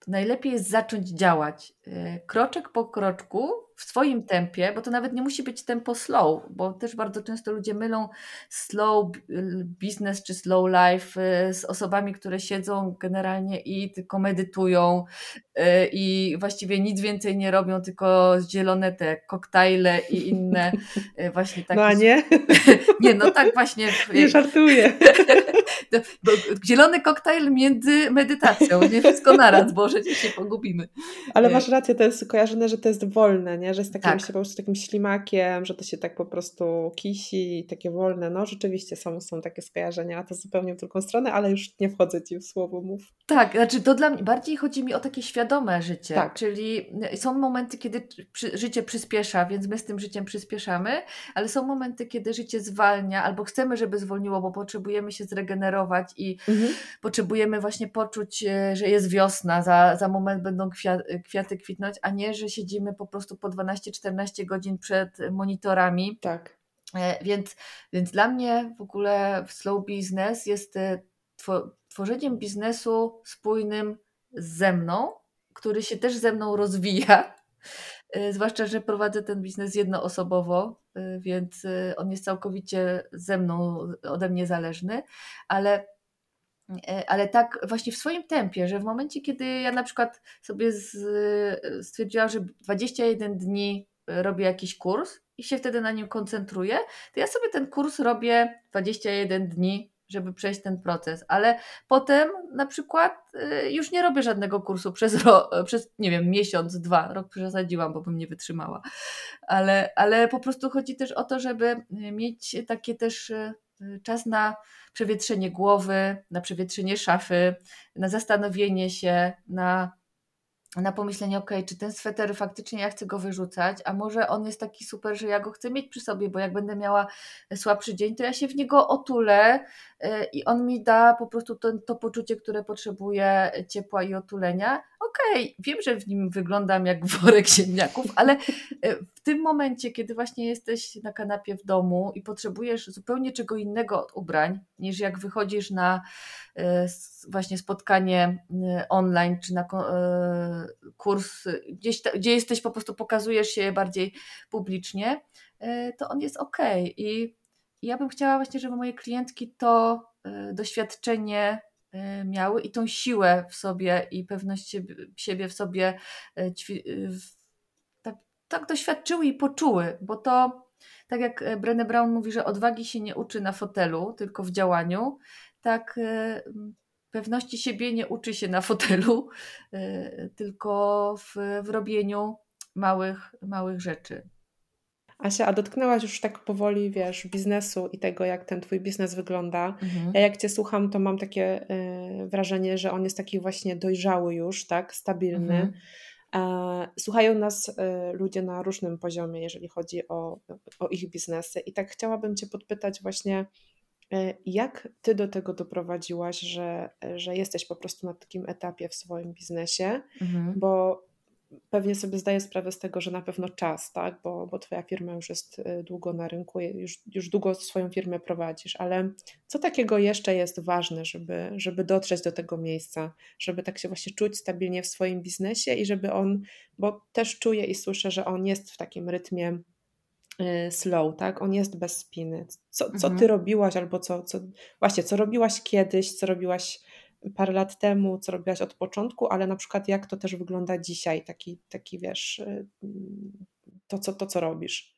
najlepiej jest zacząć działać kroczek po kroczku, w swoim tempie, bo to nawet nie musi być tempo slow, bo też bardzo często ludzie mylą slow business czy slow life y, z osobami, które siedzą generalnie i tylko medytują y, i właściwie nic więcej nie robią, tylko zielone te koktajle i inne y, właśnie takie. No a nie? nie, no tak właśnie. Nie żartuję. Zielony koktajl między medytacją, nie wszystko naraz, bo że się pogubimy. Ale masz rację, to jest kojarzone, że to jest wolne, nie? Że jest takim tak. się po prostu takim ślimakiem, że to się tak po prostu kisi, takie wolne. No rzeczywiście są, są takie skojarzenia, a to zupełnie w drugą stronę, ale już nie wchodzę Ci w słowo, mów. Tak, znaczy to dla mnie, bardziej chodzi mi o takie świadome życie, tak. czyli są momenty, kiedy przy, życie przyspiesza, więc my z tym życiem przyspieszamy, ale są momenty, kiedy życie zwalnia, albo chcemy, żeby zwolniło, bo potrzebujemy się zregenerować i mhm. potrzebujemy właśnie poczuć, e, że jest wiosna, za, za moment będą kwiaty kwitnąć, a nie, że siedzimy po prostu pod 12-14 godzin przed monitorami. Tak. E, więc, więc dla mnie w ogóle slow business jest e, tworzeniem biznesu spójnym ze mną, który się też ze mną rozwija. E, zwłaszcza, że prowadzę ten biznes jednoosobowo, więc on jest całkowicie ze mną, ode mnie zależny, ale ale tak właśnie w swoim tempie, że w momencie, kiedy ja na przykład sobie stwierdziłam, że 21 dni robię jakiś kurs i się wtedy na nim koncentruję, to ja sobie ten kurs robię 21 dni, żeby przejść ten proces, ale potem na przykład y, już nie robię żadnego kursu przez, ro, przez nie wiem, miesiąc, dwa, rok przesadziłam, bo bym nie wytrzymała, ale, ale po prostu chodzi też o to, żeby mieć takie też y, czas na przewietrzenie głowy, na przewietrzenie szafy, na zastanowienie się, na na pomyślenie, ok, czy ten sweter faktycznie ja chcę go wyrzucać, a może on jest taki super, że ja go chcę mieć przy sobie, bo jak będę miała słabszy dzień, to ja się w niego otulę y, i on mi da po prostu to, to poczucie, które potrzebuję ciepła i otulenia. Okej, okay, wiem, że w nim wyglądam jak worek ziemniaków, ale w tym momencie, kiedy właśnie jesteś na kanapie w domu i potrzebujesz zupełnie czego innego od ubrań, niż jak wychodzisz na właśnie spotkanie online czy na kurs, gdzieś, gdzie jesteś, po prostu pokazujesz się bardziej publicznie, to on jest ok. I ja bym chciała właśnie, żeby moje klientki to doświadczenie miały i tą siłę w sobie i pewność siebie w sobie tak tak doświadczyły i poczuły, bo to tak jak Brené Brown mówi, że odwagi się nie uczy na fotelu, tylko w działaniu, tak pewności siebie nie uczy się na fotelu, tylko w, w robieniu małych, małych rzeczy. Asia, a dotknęłaś już tak powoli, wiesz, biznesu i tego, jak ten twój biznes wygląda. Mhm. Ja jak cię słucham, to mam takie y, wrażenie, że on jest taki właśnie dojrzały już, tak, stabilny. Mhm. E, słuchają nas y, ludzie na różnym poziomie, jeżeli chodzi o, o ich biznesy. I tak chciałabym cię podpytać właśnie, y, jak ty do tego doprowadziłaś, że, że jesteś po prostu na takim etapie w swoim biznesie, mhm. bo pewnie sobie zdaję sprawę z tego, że na pewno czas, tak? bo, bo Twoja firma już jest y, długo na rynku, już, już długo swoją firmę prowadzisz, ale co takiego jeszcze jest ważne, żeby, żeby dotrzeć do tego miejsca, żeby tak się właśnie czuć stabilnie w swoim biznesie i żeby on, bo też czuję i słyszę, że on jest w takim rytmie slow, tak? On jest bez spiny. Co, co mhm. ty robiłaś albo co, co, właśnie, co robiłaś kiedyś, co robiłaś parę lat temu, co robiłaś od początku, ale na przykład jak to też wygląda dzisiaj, taki, taki wiesz, y, to co, to co robisz.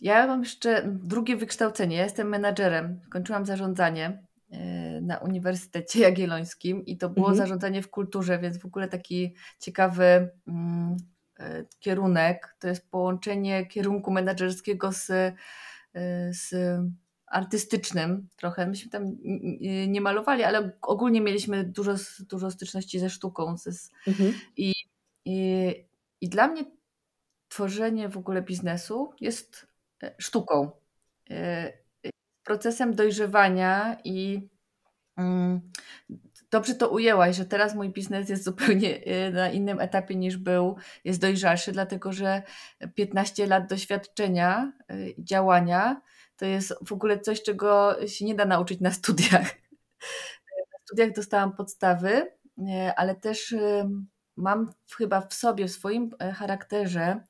Ja mam jeszcze drugie wykształcenie. Ja jestem menadżerem. Kończyłam zarządzanie y, na Uniwersytecie Jagiellońskim i to było mhm. zarządzanie w kulturze, więc w ogóle taki ciekawy mm, y, kierunek. To jest połączenie kierunku menedżerskiego z, z artystycznym trochę. Myśmy tam nie malowali, ale ogólnie mieliśmy dużo, dużo styczności ze sztuką. Mhm. I, i, I dla mnie tworzenie w ogóle biznesu jest e, sztuką. E, procesem dojrzewania i mm, dobrze to ujęłaś, że teraz mój biznes jest zupełnie e, na innym etapie niż był, jest dojrzalszy, dlatego że 15 lat doświadczenia, działania to jest w ogóle coś, czego się nie da nauczyć na studiach. Na studiach dostałam podstawy, ale też mam chyba w sobie, w swoim e, charakterze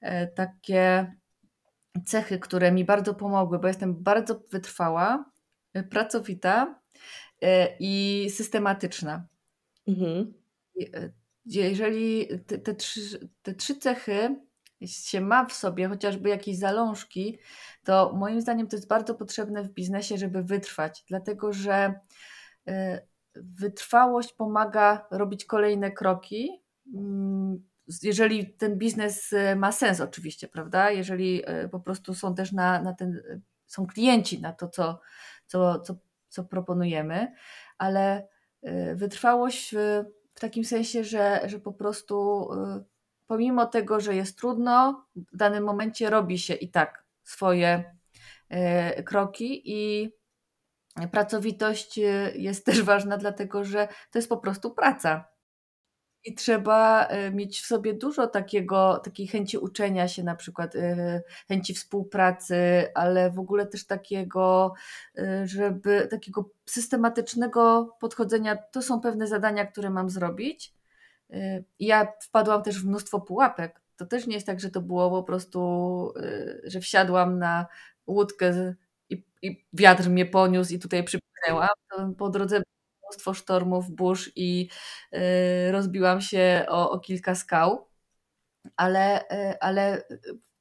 e, takie cechy, które mi bardzo pomogły, bo jestem bardzo wytrwała, e, pracowita i systematyczna. Mhm. Jeżeli te, te, trzy, te trzy cechy się ma w sobie chociażby jakieś zalążki, to moim zdaniem to jest bardzo potrzebne w biznesie, żeby wytrwać, dlatego że y, wytrwałość pomaga robić kolejne kroki. Mm, jeżeli ten biznes ma sens, oczywiście, prawda? Jeżeli po prostu są też na, na ten, są klienci na to, co, co, co, co proponujemy, ale wytrwałość w, takim sensie, że, że po prostu pomimo tego, że jest trudno, w danym momencie robi się i tak swoje e, kroki i pracowitość jest też ważna, dlatego że to jest po prostu praca. I trzeba e, mieć w sobie dużo takiego, takiej chęci uczenia się, na przykład chęci współpracy, ale w ogóle też takiego, żeby takiego systematycznego podchodzenia. To są pewne zadania, które mam zrobić ja wpadłam też w mnóstwo pułapek. To też nie jest tak, że to było po prostu, że wsiadłam na łódkę i, i wiatr mnie poniósł i tutaj przypłynęłam. Po drodze mnóstwo sztormów, burz i y, rozbiłam się o, o kilka skał. Ale, ale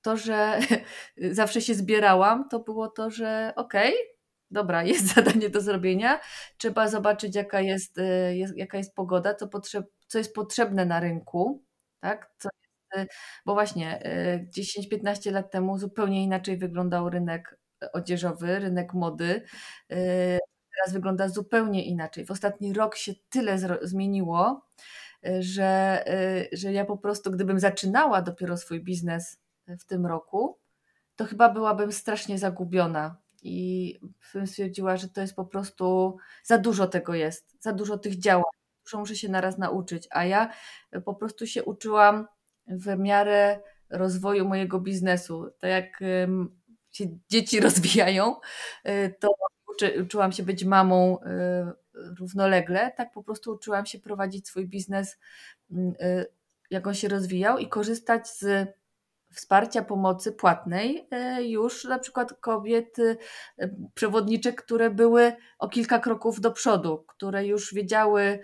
to, że zawsze się zbierałam, to było to, że okej, okay, dobra, jest zadanie do zrobiena, trzeba zobaczyć, jaka jest, jest, jaka jest pogoda, co, potrzeb, co jest potrzebne na rynku, tak? Co jest, y, bo właśnie 10-15 y, lat temu zupełnie inaczej wyglądał rynek odzieżowy, rynek mody. Y, teraz wygląda zupełnie inaczej. W ostatni rok się tyle zmieniło, że, że ja po prostu, gdybym zaczynała dopiero swój biznes w tym roku, to chyba byłabym strasznie zagubiona i stwierdziła, że to jest po prostu za dużo tego jest, za dużo tych działań dużo muszę się naraz nauczyć, a ja po prostu się uczyłam w miarę rozwoju mojego biznesu. Tak jak się dzieci rozwijają, to uczy, uczyłam się być mamą e, równolegle, tak po prostu uczyłam się prowadzić swój biznes, jak on się rozwijał i korzystać z wsparcia, pomocy płatnej już na przykład kobiet przewodniczek, które były o kilka kroków do przodu, które już wiedziały,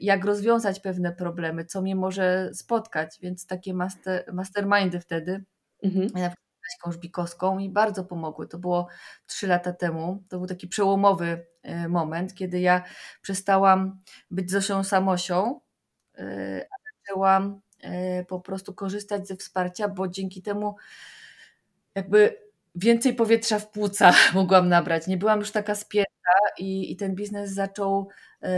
jak rozwiązać pewne problemy, co mnie może spotkać, więc takie master, mastermindy wtedy. Mhm. Kaśką Żbikowską bardzo pomogły. To było trzy lata temu. To był taki przełomowy moment, kiedy ja przestałam być Zosią Samosią, a zaczęłam po prostu korzystać ze wsparcia, bo dzięki temu jakby więcej powietrza w płuca mogłam nabrać. Nie byłam już taka spięta i, i ten biznes zaczął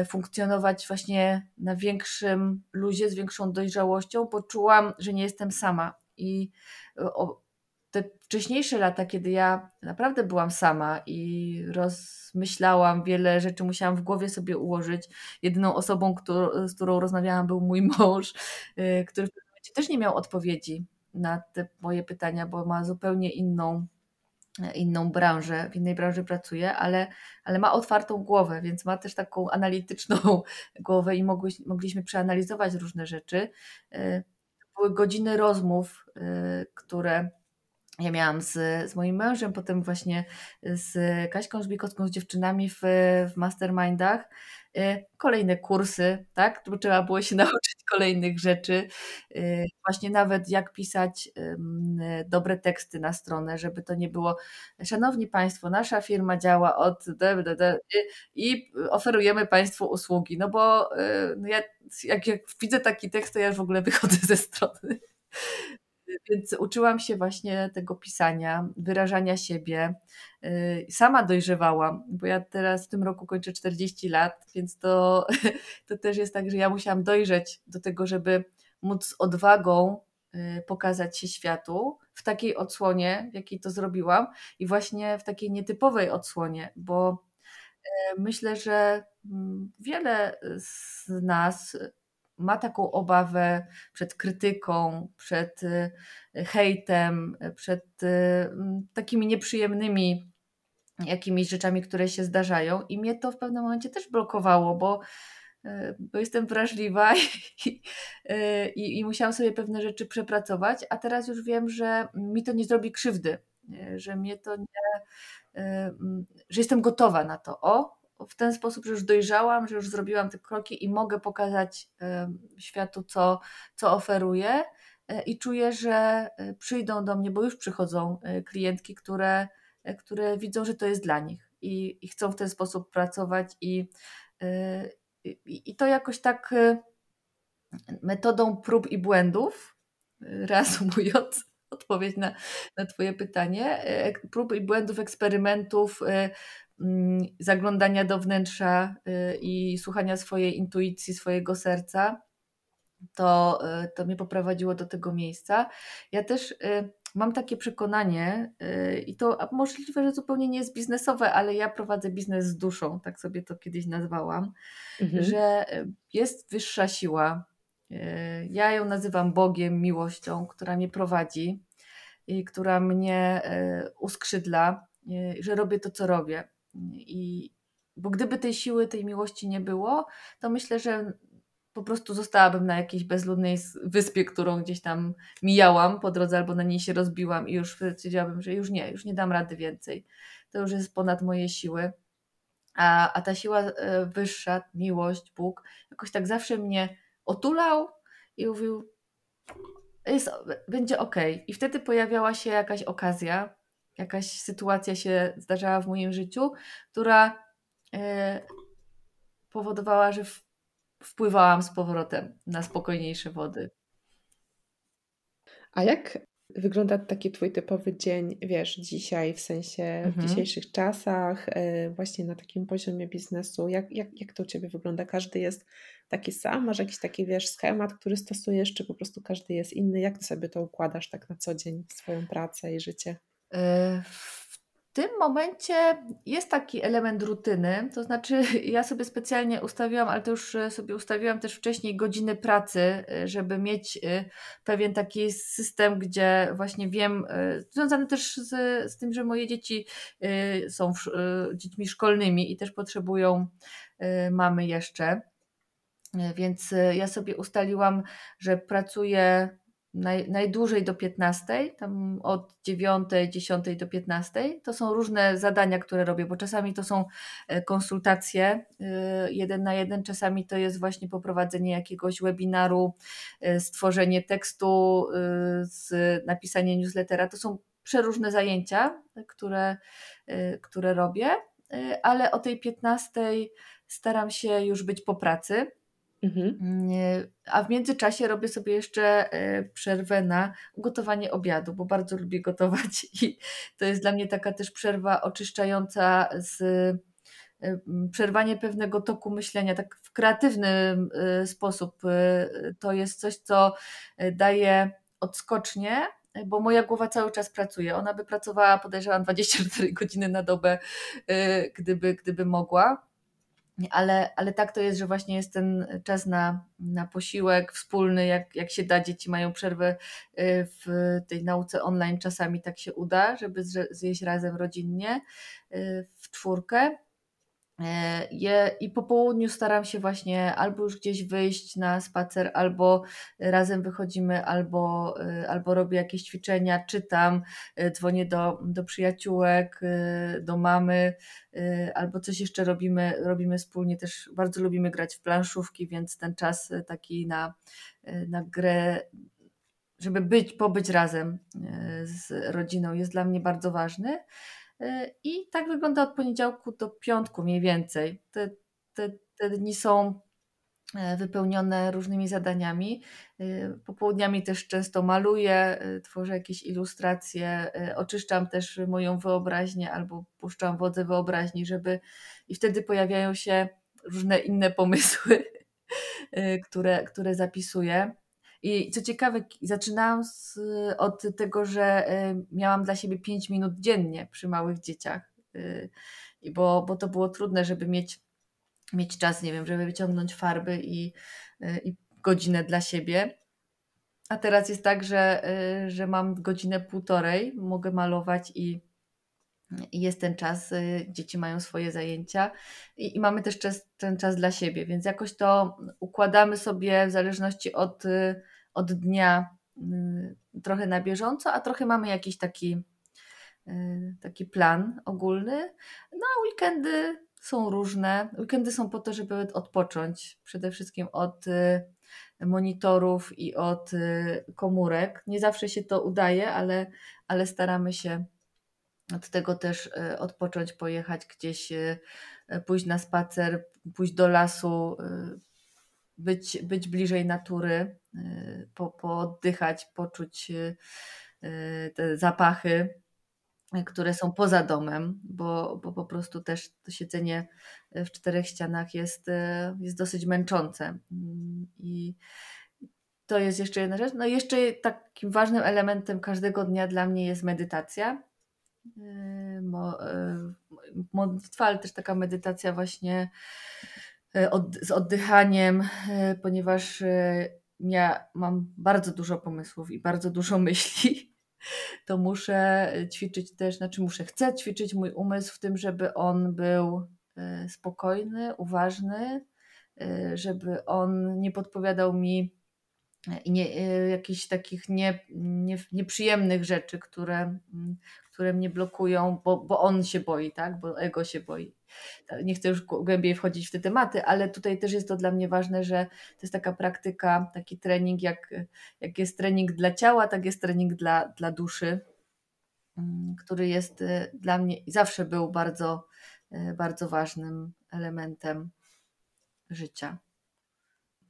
funkcjonować właśnie na większym luzie, z większą dojrzałością. Poczułam, że nie jestem sama i te wcześniejsze lata, kiedy ja naprawdę byłam sama i rozmyślałam wiele rzeczy, musiałam w głowie sobie ułożyć. Jedyną osobą, którą, z którą rozmawiałam, był mój mąż, y, który w pewnym momencie też nie miał odpowiedzi na te moje pytania, bo ma zupełnie inną, inną branżę, w innej branży pracuje, ale, ale ma otwartą głowę, więc ma też taką analityczną głowę i mogłyśmy, mogliśmy przeanalizować różne rzeczy. Y, były godziny rozmów, y, które ja miałam z, z moim mężem, potem właśnie z Kaśką Żbikowską, z dziewczynami w, w mastermindach. Y, kolejne kursy, tak? Bo trzeba było się nauczyć kolejnych rzeczy. Y, właśnie nawet jak pisać dobre teksty na stronę, żeby to nie było Szanowni Państwo, nasza firma działa od i oferujemy Państwu usługi. No bo y, no ja, jak, jak widzę taki tekst, to ja już w ogóle wychodzę ze strony. Więc uczyłam się właśnie tego pisania, wyrażania siebie. Y, sama dojrzewałam, bo ja teraz w tym roku kończę 40 lat, więc to, to też jest tak, że ja musiałam dojrzeć do tego, żeby móc z odwagą y, pokazać się światu w takiej odsłonie, w jakiej to zrobiłam i właśnie w takiej nietypowej odsłonie, bo y, myślę, że mm, wiele z nas ma taką obawę przed krytyką, przed y, hejtem, przed y, takimi nieprzyjemnymi jakimiś rzeczami, które się zdarzają. I mnie to w pewnym momencie też blokowało, bo, y, bo jestem wrażliwa i, i, i musiałam sobie pewne rzeczy przepracować, a teraz już wiem, że mi to nie zrobi krzywdy, że mnie to nie, że jestem gotowa na to. O, w ten sposób, że już dojrzałam, że już zrobiłam te kroki i mogę pokazać światu, co, co oferuję. E, I czuję, że e, przyjdą do mnie, bo już przychodzą e, klientki, które, które widzą, że to jest dla nich i, i chcą w ten sposób pracować. I, i, I to jakoś tak metodą prób i błędów, reasumując, odpowiedź na, na Twoje pytanie, prób i błędów, eksperymentów, zaglądania do wnętrza y, i słuchania swojej intuicji, swojego serca, to, y, to mnie poprowadziło do tego miejsca. Ja też y, mam takie przekonanie, i to możliwe, że zupełnie nie jest biznesowe, ale ja prowadzę biznes z duszą, tak sobie to kiedyś nazwałam, mhm. że jest wyższa siła. Ja ją nazywam Bogiem, miłością, która mnie prowadzi i która mnie uskrzydla, że robię to, co robię. I, bo gdyby tej siły, tej miłości nie było, to myślę, że po prostu zostałabym na jakiejś bezludnej wyspie, którą gdzieś tam mijałam po drodze, albo na niej się rozbiłam i już stwierdziłabym, że już nie, już nie dam rady więcej. To już jest ponad moje siły. A, a ta siła e, wyższa, miłość, Bóg, jakoś tak zawsze mnie otulał i mówił, jest, będzie ok. I wtedy pojawiała się jakaś okazja, jakaś sytuacja się zdarzała w moim życiu, która e, powodowała, że wpływałam z powrotem na spokojniejsze wody. A jak wygląda taki Twój typowy dzień, wiesz, dzisiaj, w sensie mhm. w dzisiejszych czasach, e, właśnie na takim poziomie biznesu? Jak, jak, jak to u Ciebie wygląda? Każdy jest taki sam? Masz jakiś taki, wiesz, schemat, który stosujesz, czy po prostu każdy jest inny? Jak Ty sobie to układasz tak na co dzień, swoją pracę i życie? W tym momencie jest taki element rutyny, to znaczy ja sobie specjalnie ustawiłam, ale to już e, sobie ustawiłam też wcześniej godziny pracy, e, żeby mieć e, pewien taki system, gdzie właśnie wiem, związany też z, z tym, że moje dzieci są dziećmi szkolnymi i też potrzebują mamy jeszcze. Więc ja sobie ustaliłam, że pracuję naj, najdłużej do 15, tam od 9, 10 do 15. To są różne zadania, które robię, bo czasami to są e, konsultacje e, jeden na jeden, czasami to jest właśnie poprowadzenie jakiegoś webinaru, e, stworzenie tekstu, napisanie newslettera. To są przeróżne zajęcia, które, które robię, ale o tej 15 staram się już być po pracy Mhm. A w międzyczasie robię sobie jeszcze e, przerwę na gotowanie obiadu, bo bardzo lubię gotować i to jest dla mnie taka też przerwa oczyszczająca z e, przerwanie pewnego toku myślenia, tak w kreatywny e, sposób. To jest coś, co daje odskocznie, bo moja głowa cały czas pracuje. Ona by pracowała, podejrzewam, 24 godziny na dobę, gdyby, gdyby mogła ale, ale tak to jest, że właśnie jest ten czas na, na posiłek wspólny, jak, jak się da, dzieci mają przerwę y, w tej nauce online, czasami tak się uda, żeby zjeść razem rodzinnie y, w czwórkę. E, je, I po południu staram się właśnie albo już gdzieś wyjść na spacer, albo razem wychodzimy, albo, e, albo robię jakieś ćwiczenia, czytam, e, dzwonię do, do przyjaciółek, do mamy, albo coś jeszcze robimy, robimy wspólnie. Też bardzo lubimy grać w planszówki, więc ten czas taki na, na grę żeby być, pobyć razem z rodziną jest dla mnie bardzo ważny. E, I tak wygląda od poniedziałku do piątku mniej więcej. Te, te, te dni są e, wypełnione różnymi zadaniami. E, popołudniami też często maluję, tworzę jakieś ilustracje, oczyszczam też moją wyobraźnię albo puszczam wodze wyobraźni, żeby i wtedy pojawiają się różne inne pomysły, które, które zapisuję. I co ciekawe, zaczynałam z, od tego, że y, miałam dla siebie 5 minut dziennie przy małych dzieciach, y, bo, bo to było trudne, żeby mieć, mieć czas, nie wiem, żeby wyciągnąć farby i, y, i godzinę dla siebie. A teraz jest tak, że, że mam godzinę półtorej, mogę malować i, i jest ten czas, dzieci mają swoje zajęcia i, i, mamy też czas, ten czas dla siebie, więc jakoś to układamy sobie w zależności od od dnia y, trochę na bieżąco, a trochę mamy jakiś taki, y, taki plan ogólny. No a weekendy są różne. Weekendy są po to, żeby odpocząć przede wszystkim od y, monitorów i od komórek. Nie zawsze się to udaje, ale, ale staramy się od tego też odpocząć, pojechać gdzieś, pójść na spacer, pójść do lasu, być, być bliżej natury, y, po, pooddychać, poczuć y, y, te zapachy, które są poza domem, bo, bo po prostu też to siedzenie w czterech ścianach jest, jest dosyć męczące. I to jest jeszcze jedna rzecz. No jeszcze takim ważnym elementem każdego dnia dla mnie jest medytacja. Modlitwa, ale też taka medytacja właśnie od, z oddychaniem, e, ponieważ e, ja mam bardzo dużo pomysłów i bardzo dużo myśli, to muszę ćwiczyć też, znaczy muszę, chcę ćwiczyć mój umysł w tym, żeby on był spokojny, uważny, żeby on nie podpowiadał mi nie, jakichś takich nie, nie, nieprzyjemnych rzeczy, które, mm, które mnie blokują, bo, bo on się boi, tak? bo ego się boi. Nie chcę już głębiej wchodzić w te tematy, ale tutaj też jest to dla mnie ważne, że to jest taka praktyka, taki trening, jak, jak jest trening dla ciała, tak jest trening dla, dla duszy, mm, który jest y, dla mnie i zawsze był bardzo, y, bardzo ważnym elementem życia.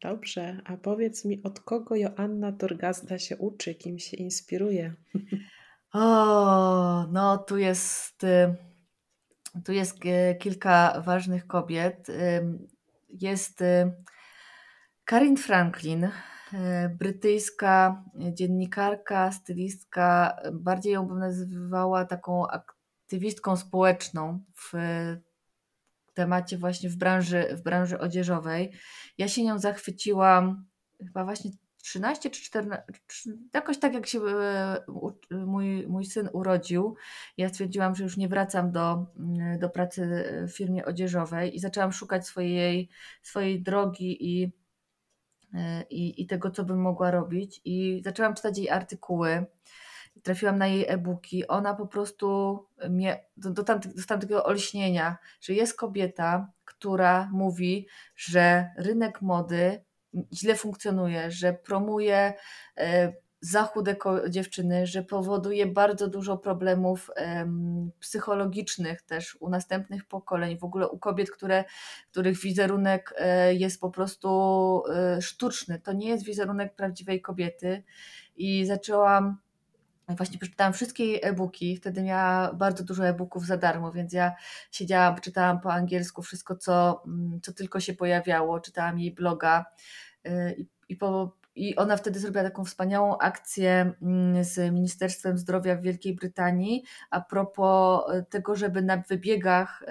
Dobrze, a powiedz mi, od kogo Joanna Torgazda się uczy, kim się inspiruje? O, no tu jest, y, tu jest y, kilka ważnych kobiet. Jest y, Karin Franklin, brytyjska dziennikarka, stylistka. Bardziej ją bym nazywała taką aktywistką społeczną w temacie właśnie w branży, w branży odzieżowej. Ja się nią zachwyciłam chyba właśnie 13 czy 14, jakoś tak jak się e, mój, mój syn urodził, ja stwierdziłam, że już nie wracam do, mm, do pracy w firmie odzieżowej i zaczęłam szukać swojej, swojej drogi i i, i tego, co bym mogła robić. I zaczęłam czytać jej artykuły. Trafiłam na jej e-booki, ona po prostu mnie, do, do dostałam takiego olśnienia, że jest kobieta, która mówi, że rynek mody źle funkcjonuje, że promuje e, za chude dziewczyny, że powoduje bardzo dużo problemów psychologicznych też u następnych pokoleń, w ogóle u kobiet, które, których wizerunek e, jest po prostu e, sztuczny. To nie jest wizerunek prawdziwej kobiety. I zaczęłam Właśnie przeczytałam wszystkie e-booki, wtedy miała bardzo dużo e-booków za darmo, więc ja siedziałam, czytałam po angielsku wszystko, co, mm, co tylko się pojawiało, czytałam jej bloga y, i, i, po, i ona wtedy zrobiła taką wspaniałą akcję mm, z Ministerstwem Zdrowia w Wielkiej Brytanii a propos y, tego, żeby na wybiegach, y,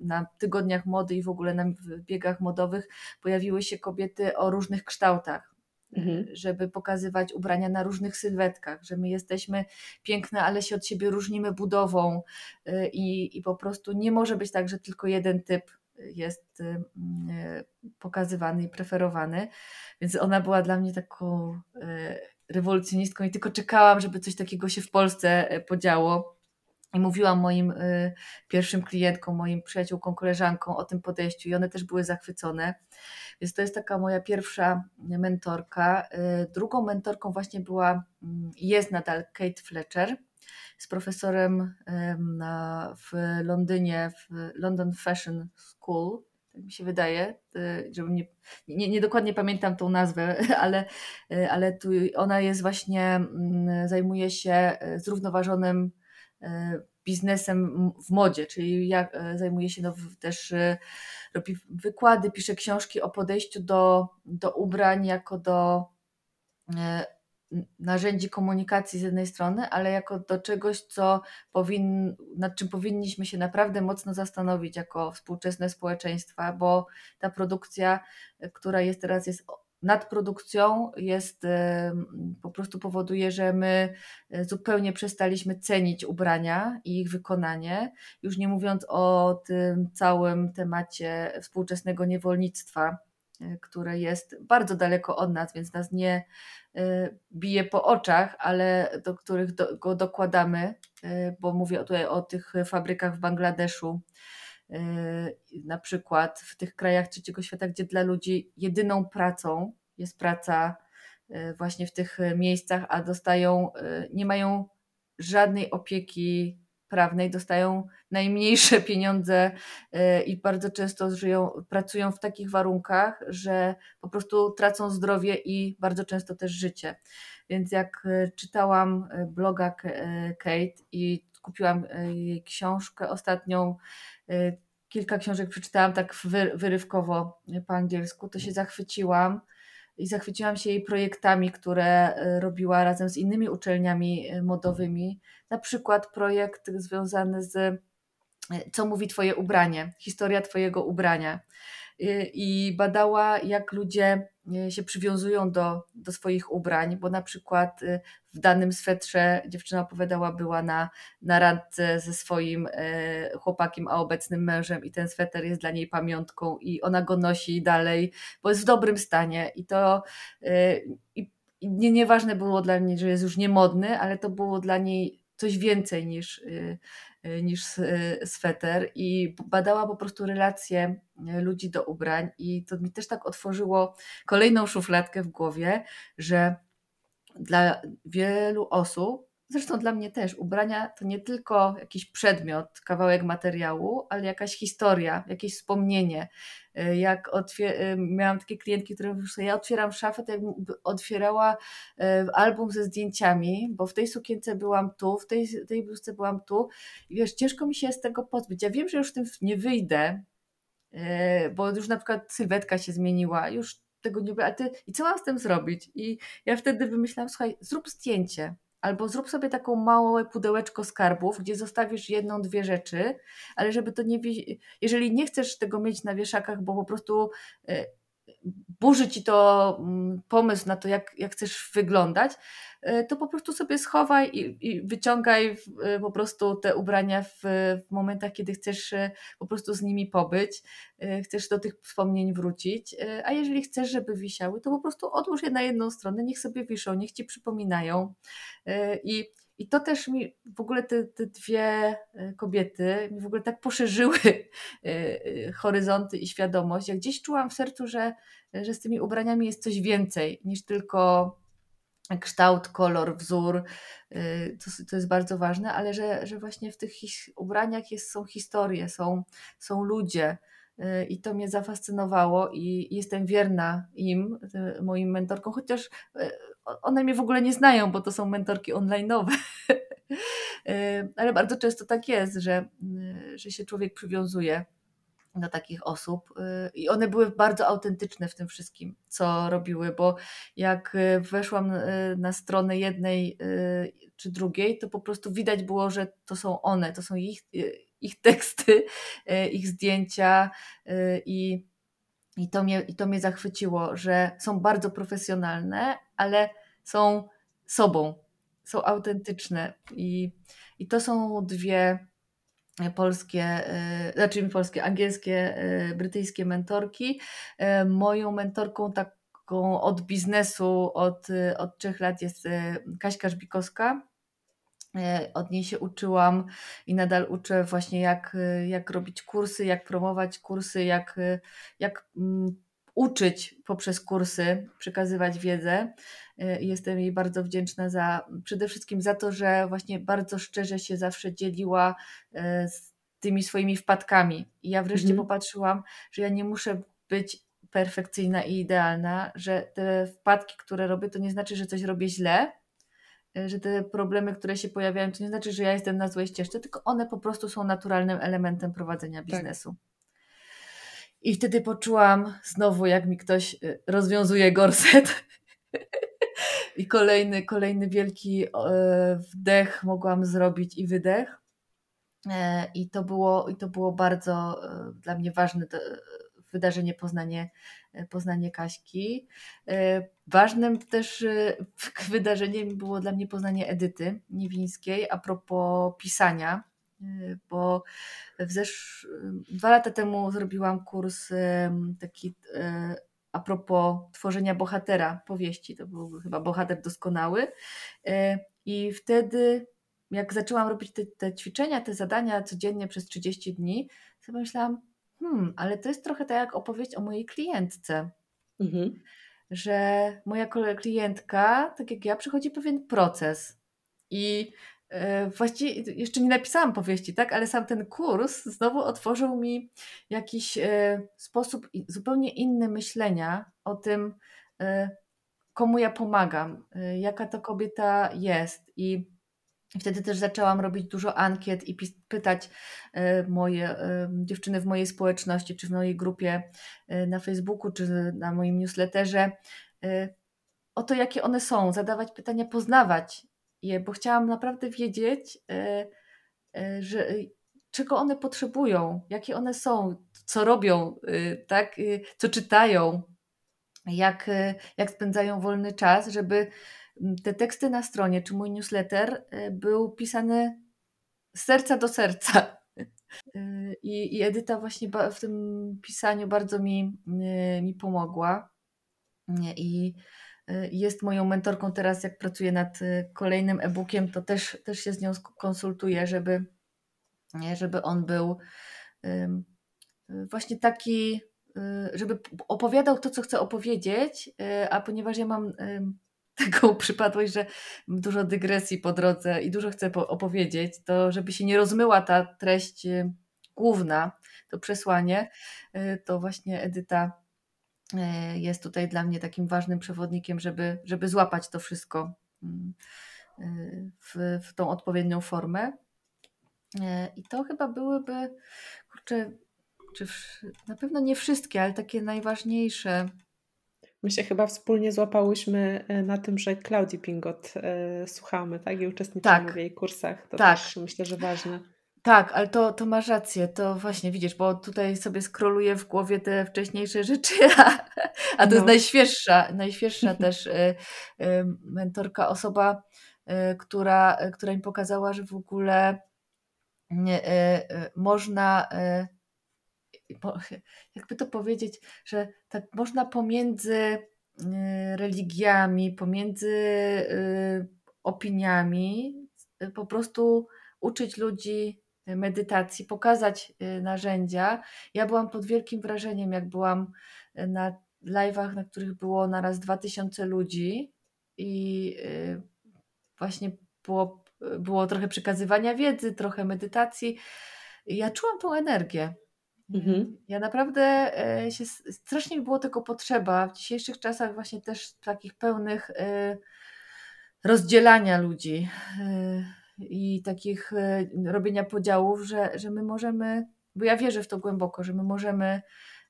na tygodniach mody i w ogóle na wybiegach modowych pojawiły się kobiety o różnych kształtach mhm. żeby pokazywać ubrania na różnych sylwetkach, że my jesteśmy piękne, ale się od siebie różnimy budową y, i, i po prostu nie może być tak, że tylko jeden typ jest y, y, pokazywany i preferowany. Więc ona była dla mnie taką rewolucjonistką i tylko czekałam, żeby coś takiego się w Polsce podziało. I mówiłam moim y, pierwszym klientkom, moim przyjaciółkom, koleżankom o tym podejściu i one też były zachwycone. Więc to jest taka moja pierwsza mentorka. Y, drugą mentorką właśnie była, mm, jest nadal Kate Fletcher, z profesorem w Londynie, w London Fashion School, tak mi się wydaje, y, żeby nie, nie, nie, dokładnie pamiętam tą nazwę, ale, ale tu ona jest właśnie, mm, zajmuje się zrównoważonym biznesem w modzie, czyli jak e, zajmuje się no, też, e, robi wykłady, pisze książki o podejściu do, do ubrań jako do narzędzi komunikacji z jednej strony, ale jako do czegoś, co powin, nad czym powinniśmy się naprawdę mocno zastanowić jako współczesne społeczeństwa, bo ta produkcja, która jest teraz, jest nadprodukcją jest, po prostu powoduje, że my e, zupełnie przestaliśmy cenić ubrania i ich wykonanie, już nie mówiąc o tym całym temacie współczesnego niewolnictwa, e, które jest bardzo daleko od nas, więc nas nie bije po oczach, ale do których go dokładamy, bo mówię tutaj o tych fabrykach w Bangladeszu, na przykład w tych krajach trzeciego świata, gdzie dla ludzi jedyną pracą jest praca yy, właśnie w tych miejscach, a dostają, yy, nie mają żadnej opieki prawnej, dostają najmniejsze pieniądze i bardzo często żyją, pracują w takich warunkach, że po prostu tracą zdrowie i bardzo często też życie. Więc jak czytałam bloga Kate i kupiłam jej książkę ostatnią, Y, kilka książek przeczytałam tak wyrywkowo po angielsku, to się zachwyciłam i zachwyciłam się jej projektami, które y, robiła razem z innymi uczelniami y, modowymi. Na przykład projekt związany z Co mówi Twoje ubranie, historia Twojego ubrania. I badała, jak ludzie się przywiązują do, do swoich ubrań, bo na przykład y, w danym swetrze dziewczyna opowiadała, była na, na randce ze swoim e, chłopakiem, a obecnym mężem i ten sweter jest dla niej pamiątką i ona go nosi dalej, bo jest w dobrym stanie. I to i, nie, nieważne było dla niej, że jest już niemodny, ale to było dla niej coś więcej niż, y, y, niż sweter i badała po prostu relacje ludzi do ubrań i to mi też tak otworzyło kolejną szufladkę w głowie, że dla wielu osób, zresztą dla mnie też, ubrania to nie tylko jakiś przedmiot, kawałek materiału, ale jakaś historia, jakieś wspomnienie. Y, jak otwier- y, miałam takie klientki, które mówiły, ja otwieram szafę, to jakbym otwierała y, album ze zdjęciami, bo w tej sukience byłam tu, w tej, tej bluzce byłam tu i wiesz, ciężko mi się z tego pozbyć. Ja wiem, że już tym nie wyjdę, bo już na przykład sylwetka się zmieniła, już tego nie było, ty, i co mam z tym zrobić? I ja wtedy wymyślałam, słuchaj, zrób zdjęcie, albo zrób sobie taką małe pudełeczko skarbów, gdzie zostawisz jedną, dwie rzeczy, ale żeby to nie, jeżeli nie chcesz tego mieć na wieszakach, bo po prostu e, burzy ci to mm, pomysł na to, jak, jak chcesz wyglądać, e, to po prostu sobie schowaj i, i wyciągaj e, po prostu te ubrania w, w, momentach, kiedy chcesz po prostu z nimi pobyć, chcesz do tych wspomnień wrócić, a jeżeli chcesz, żeby wisiały, to po prostu odłóż je na jedną stronę, niech sobie wiszą, niech ci przypominają i i to też mi w ogóle te, te dwie e, kobiety mi w ogóle tak poszerzyły e, e, horyzonty i świadomość. Ja gdzieś czułam w sercu, że, że z tymi ubraniami jest coś więcej niż tylko kształt, kolor, wzór. To, to jest bardzo ważne, ale że, że właśnie w tych ubraniach jest, są historie, są, są ludzie. I to mnie zafascynowało i jestem wierna im, moim mentorkom, chociaż one mnie w ogóle nie znają, bo to są mentorki online'owe. Ale bardzo często tak jest, że, że się człowiek przywiązuje do takich osób i one były bardzo autentyczne w tym wszystkim, co robiły, bo jak weszłam na stronę jednej czy drugiej, to po prostu widać było, że to są one, to są ich, ich teksty, ich zdjęcia i i to, mnie, I to mnie zachwyciło, że są bardzo profesjonalne, ale są sobą, są autentyczne. I, i to są dwie polskie, yy, znaczy polskie, angielskie, yy, brytyjskie mentorki. Moją mentorką taką od biznesu od, od trzech lat jest Kaśka Żbikowska E, od niej się uczyłam i nadal uczę właśnie jak, e, jak robić kursy, jak promować kursy, jak, e, jak um, uczyć poprzez kursy, przekazywać wiedzę. Jestem jej bardzo wdzięczna za przede wszystkim za to, że właśnie bardzo szczerze się zawsze dzieliła z tymi swoimi wpadkami. I ja wreszcie mhm. popatrzyłam, że ja nie muszę być perfekcyjna i idealna, że te wpadki, które robię, to nie znaczy, że coś robię źle, E, że te problemy, które się pojawiają, to nie znaczy, że ja jestem na złej ścieżce, tylko one po prostu są naturalnym elementem prowadzenia tak. biznesu. Tak. I wtedy poczułam znowu, jak mi ktoś e, rozwiązuje gorset. I kolejny, kolejny wielki e, wdech mogłam zrobić i wydech. I to było, i to było bardzo dla mnie ważne wydarzenie Poznanie, Poznanie Kaśki. E, ważnym też e, wydarzeniem było dla mnie poznanie Edyty Niewińskiej a propos pisania, e, bo w zesz... dwa lata temu zrobiłam kurs taki a propos tworzenia bohatera powieści. To był chyba bohater doskonały. I wtedy, jak zaczęłam robić te, te ćwiczenia, te zadania codziennie przez 30 dni, sobie myślałam, hmm, ale to jest trochę tak jak opowieść o mojej klientce. Mhm. Że moja klientka, tak jak ja, przechodzi pewien proces. I e, właściwie jeszcze nie napisałam powieści, tak, ale sam ten kurs znowu otworzył mi jakiś e, sposób zupełnie inny myślenia o tym, e, komu ja pomagam, jaka to kobieta jest. I Wtedy też zaczęłam robić dużo ankiet i pytać e, moje e, dziewczyny w mojej społeczności, czy w mojej grupie e, na Facebooku, czy na moim newsletterze o to, jakie one są, zadawać pytania, poznawać je, bo chciałam naprawdę wiedzieć, że, czego one potrzebują, jakie one są, co robią, tak, co czytają, jak, jak spędzają wolny czas, żeby te teksty na stronie, czy mój newsletter y, był pisany z serca do serca. Y, I, I Edyta właśnie w tym pisaniu bardzo mi, y, mi pomogła. I jest moją mentorką teraz, jak pracuję nad kolejnym e-bookiem, to też, też się z nią konsultuję, żeby, żeby on był właśnie taki, żeby opowiadał to, co chcę opowiedzieć, a ponieważ ja mam taką przypadłość, że dużo dygresji po drodze i dużo chcę opowiedzieć, to żeby się nie rozmyła ta treść y, główna, to przesłanie, y, to właśnie Edyta y, jest tutaj dla mnie takim ważnym przewodnikiem, żeby, żeby złapać to wszystko mm, w, w tą odpowiednią formę. I to chyba byłyby, kurczę, czy na pewno nie wszystkie, ale takie najważniejsze My się chyba wspólnie złapałyśmy e, na tym, że Klaudii Pingot e, słuchamy, tak? I uczestniczymy tak. w jej kursach. To tak. też myślę, że ważne. Tak, ale to, to masz rację, to właśnie widzisz, bo tutaj sobie skroluję w głowie te wcześniejsze rzeczy, a, a to jest No. najświeższa, najświeższa też y, y, mentorka, osoba, y, która, która mi pokazała, że w ogóle można, jakby to powiedzieć, że tak można pomiędzy y, religiami, pomiędzy y, opiniami y, po prostu uczyć ludzi medytacji, pokazać narzędzia. Ja byłam pod wielkim wrażeniem, jak byłam na live'ach, na których było naraz 2000 ludzi i właśnie było, było trochę przekazywania wiedzy, trochę medytacji. Ja czułam tą energię. Mhm. Ja naprawdę się, strasznie było tego potrzeba w dzisiejszych czasach właśnie też takich pełnych rozdzielania ludzi i takich e, robienia podziałów, że, że my możemy, bo ja wierzę w to głęboko, że my możemy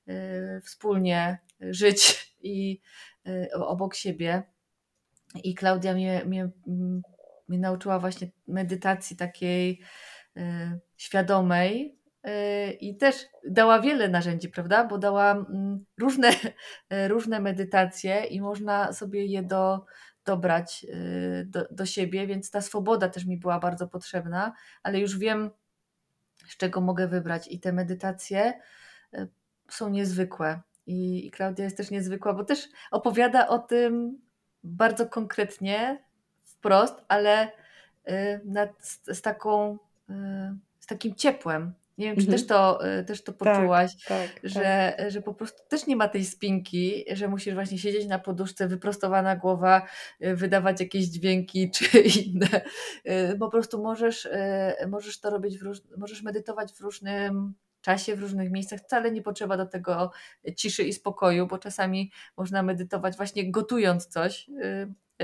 e, wspólnie żyć i e, obok siebie. I Klaudia mnie, mnie, mnie nauczyła właśnie medytacji takiej świadomej, i też dała wiele narzędzi, prawda? Bo dała różne, różne medytacje i można sobie je do, dobrać y, do, do siebie, więc ta swoboda też mi była bardzo potrzebna, ale już wiem, z czego mogę wybrać. I te medytacje y, są niezwykłe. I, i Klaudia jest też niezwykła, bo też opowiada o tym bardzo konkretnie, wprost, ale y, nad, z, taką, z takim ciepłem. Nie wiem, czy mhm. też, to, y, też to tak, poczułaś, tak, tak, że, tak. że po prostu też nie ma tej spinki, że musisz właśnie siedzieć na poduszce, wyprostowana głowa, y, wydawać jakieś dźwięki czy inne. Y, po prostu możesz, możesz to robić, róż, możesz medytować w różnym czasie, w różnych miejscach. Wcale nie potrzeba do tego ciszy i spokoju, bo czasami można medytować właśnie gotując coś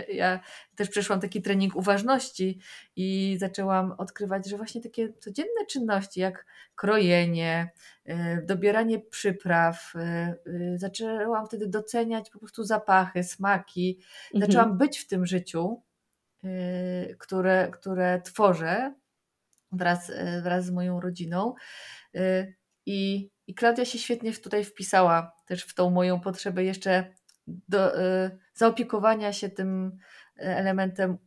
ja też przeszłam taki trening uważności i zaczęłam odkrywać, że właśnie takie codzienne czynności, jak krojenie, y, dobieranie przypraw, y, y, zaczęłam wtedy doceniać po prostu zapachy, smaki. Mhm. Zaczęłam być w tym życiu, które, które tworzę wraz, wraz z moją rodziną. I, I Klaudia się świetnie tutaj wpisała też w tą moją potrzebę jeszcze do, y, zaopiekowania się tym elementem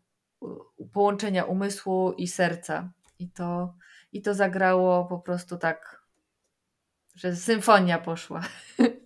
połączenia umysłu i serca. I to, I to zagrało po prostu tak, że symfonia poszła.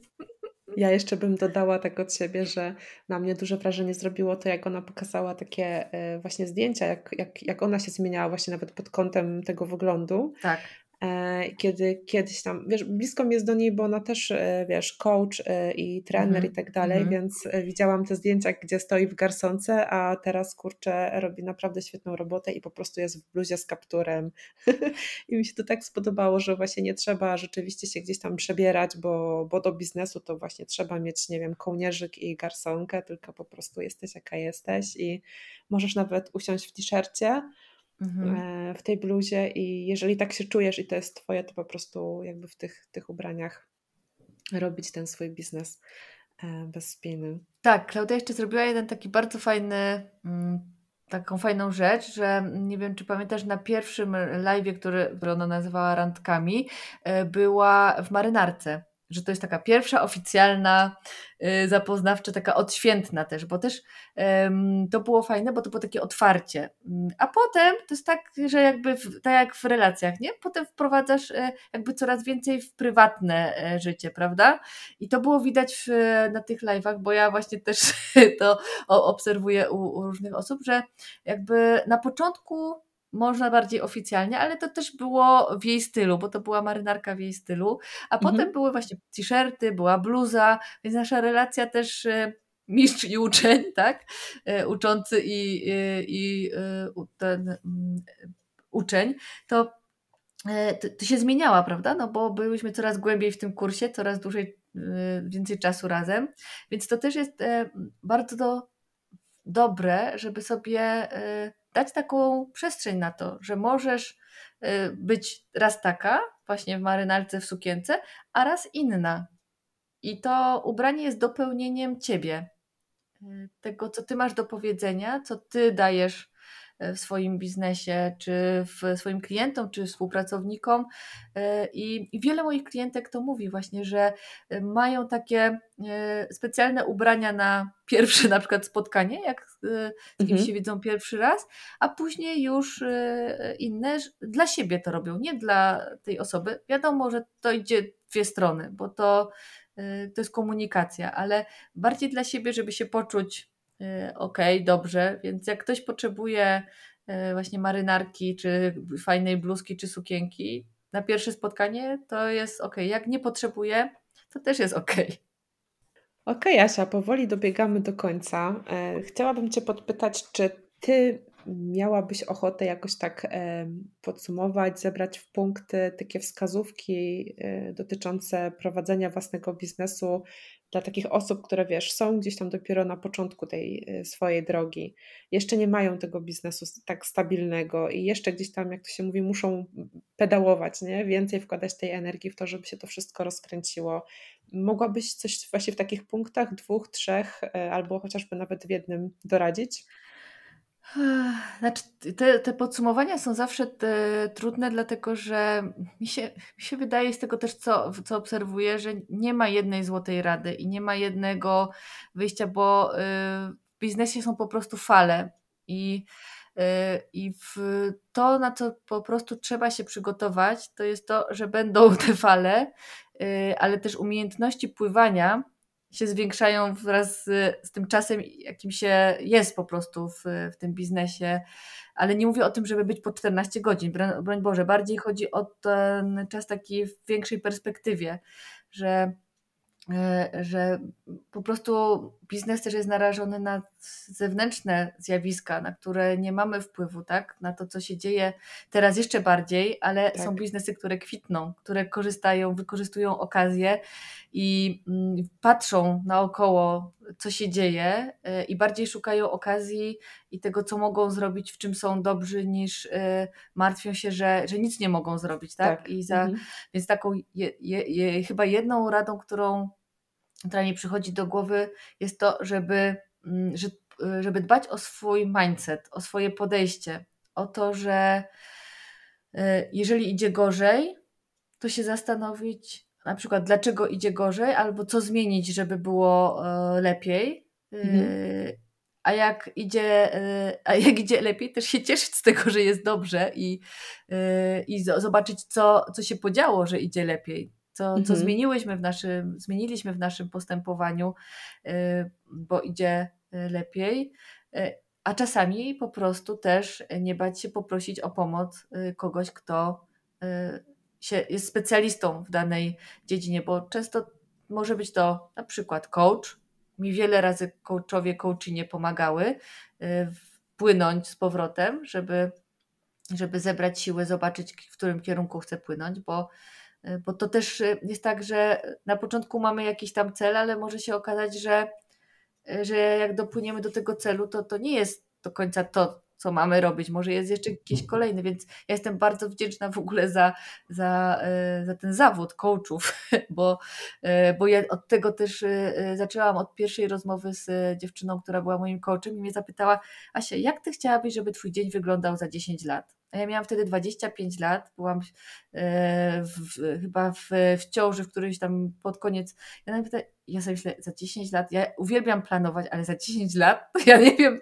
Ja jeszcze bym dodała tak od siebie, że na mnie duże wrażenie zrobiło to, jak ona pokazała takie y, właśnie zdjęcia, jak, jak, jak ona się zmieniała właśnie nawet pod kątem tego wyglądu. Tak. E, kiedy kiedyś tam, wiesz, blisko mi jest do niej, bo ona też, e, wiesz, coach e, i trener mm-hmm. i tak dalej, mm-hmm. więc widziałam te zdjęcia, gdzie stoi w garsonce, a teraz, kurczę, robi naprawdę świetną robotę i po prostu jest w bluzie z kapturem. I mi się to tak spodobało, że właśnie nie trzeba rzeczywiście się gdzieś tam przebierać, bo, bo do biznesu to właśnie trzeba mieć, nie wiem, kołnierzyk i garsonkę, tylko po prostu jesteś jaka jesteś i możesz nawet usiąść w t-shircie, mhm. E, w tej bluzie i jeżeli tak się czujesz i to jest twoje, to po prostu jakby w tych, tych ubraniach robić ten swój biznes e, bez spiny. Tak, Klaudia jeszcze zrobiła jeden taki bardzo fajny, mm, taką fajną rzecz, że nie wiem, czy pamiętasz, na pierwszym live, który, ona nazywała randkami, e, była w marynarce że to jest taka pierwsza oficjalna, y, zapoznawcza, taka odświętna też, bo też to było fajne, bo to było takie otwarcie. Mm, a potem to jest tak, że jakby w, tak jak w relacjach, nie? Potem wprowadzasz e, jakby coraz więcej w prywatne e, życie, prawda? I to było widać w, na tych live'ach, bo ja właśnie też to obserwuję u, u różnych osób, że jakby na początku można bardziej oficjalnie, ale to też było w jej stylu, bo to była marynarka w jej stylu, a mhm. potem były właśnie t-shirty, była bluza, więc nasza relacja też e, mistrz i uczeń, tak? E, uczący i, i, i e, ten mm, uczeń, to, to, to się zmieniała, prawda? No bo byłyśmy coraz głębiej w tym kursie, coraz dłużej, więcej czasu razem, więc to też jest bardzo do, dobre, żeby sobie dać taką przestrzeń na to, że możesz y, być raz taka, właśnie w marynarce, w sukience, a raz inna. I to ubranie jest dopełnieniem ciebie. Y, tego, co ty masz do powiedzenia, co ty dajesz w swoim biznesie, czy w swoim klientom, czy współpracownikom. I, I wiele moich klientek to mówi właśnie, że mają takie specjalne ubrania na pierwsze na przykład spotkanie, jak z kimś mhm. się widzą pierwszy raz, a później już inne dla siebie to robią, nie dla tej osoby. Wiadomo, że to idzie dwie strony, bo to, to jest komunikacja, ale bardziej dla siebie, żeby się poczuć y, ok, dobrze, więc jak ktoś potrzebuje y, właśnie marynarki, czy fajnej bluzki, czy sukienki na pierwsze spotkanie, to jest ok. Jak nie potrzebuje, to też jest ok. Okej, okay, Asia, powoli dobiegamy do końca. E, chciałabym Cię podpytać, czy Ty miałabyś ochotę jakoś tak podsumować, zebrać w punkty takie wskazówki e, dotyczące prowadzenia własnego biznesu dla takich osób, które wiesz, są gdzieś tam dopiero na początku tej e, swojej drogi, jeszcze nie mają tego biznesu tak stabilnego i jeszcze gdzieś tam, jak to się mówi, muszą pedałować, nie? więcej wkładać tej energii w to, żeby się to wszystko rozkręciło. Mogłabyś coś właśnie w takich punktach, dwóch, trzech, e, albo chociażby nawet w jednym doradzić? Znaczy, te, te podsumowania są zawsze trudne, dlatego że mi się, mi się wydaje z tego też, co, co obserwuję, że nie ma jednej złotej rady i nie ma jednego wyjścia, bo y, w biznesie są po prostu fale i, y, i w to, na co po prostu trzeba się przygotować, to jest to, że będą te fale, y, ale też umiejętności pływania się zwiększają wraz z, z tym czasem, jakim się jest po prostu w, w tym biznesie. Ale nie mówię o tym, żeby być po 14 godzin, broń Boże, bardziej chodzi o ten czas taki w większej perspektywie, że E, że po prostu biznes też jest narażony na zewnętrzne zjawiska, na które nie mamy wpływu, tak? Na to, co się dzieje teraz jeszcze bardziej, ale tak. są biznesy, które kwitną, które korzystają, wykorzystują okazję i mm, patrzą naokoło, co się dzieje e, i bardziej szukają okazji i tego, co mogą zrobić, w czym są dobrzy, niż e, martwią się, że, że nic nie mogą zrobić, tak? tak. I za, mhm. Więc taką je, je, je, chyba jedną radą, którą która mi przychodzi do głowy, jest to, żeby, mm, żeby dbać o swój mindset, o swoje podejście, o to, że e, jeżeli idzie gorzej, to się zastanowić na przykład, dlaczego idzie gorzej, albo co zmienić, żeby było e, lepiej. E, mhm. A jak idzie, a jak idzie lepiej, też się cieszyć z tego, że jest dobrze i, i zobaczyć, co, co się podziało, że idzie lepiej co, co mhm. zmieniłyśmy w naszym, zmieniliśmy w naszym postępowaniu, y, bo idzie y, lepiej. Y, a czasami po prostu też nie bać się poprosić o pomoc kogoś, kto się, jest specjalistą w danej dziedzinie, bo często może być to na przykład coach. Mi wiele razy coachowie, coachinie pomagały płynąć z powrotem, żeby, żeby zebrać siłę, zobaczyć, w którym kierunku chcę płynąć, bo bo to też e, jest tak, że na początku mamy jakiś tam cel, ale może się okazać, że, e, że jak dopłyniemy do tego celu, to to nie jest do końca to, co mamy robić. Może jest jeszcze jakiś kolejny, więc ja jestem bardzo wdzięczna w ogóle za, za, za ten zawód coachów, bo, bo ja od tego też zaczęłam od pierwszej rozmowy z dziewczyną, która była moim coachem i mnie zapytała, Asia, jak ty chciałabyś, żeby twój dzień wyglądał za 10 lat? A ja miałam wtedy 25 lat, byłam e, w, chyba w, w ciąży, w którymś tam pod koniec. Ja, pyta, ja sobie myślę, za 10 lat, ja uwielbiam planować, ale za 10 lat, to ja nie wiem.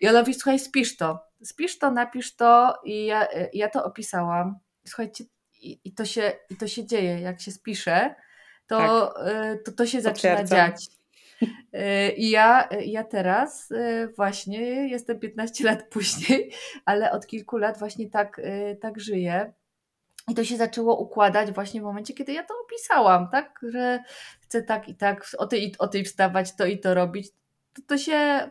I ona mówi, słuchaj, spisz to, spisz to, napisz to i ja, ja to opisałam. Słuchajcie, i, i, to się, i to się dzieje, jak się spisze, to tak. E, to, to się zaczyna dziać. I ja, ja teraz e, właśnie jestem 15 lat później, ale od kilku lat właśnie tak, e, tak żyję. I to się zaczęło układać właśnie w momencie, kiedy ja to opisałam, tak? Że chcę tak i tak o tej, o tej wstawać, to i to robić. To, to się.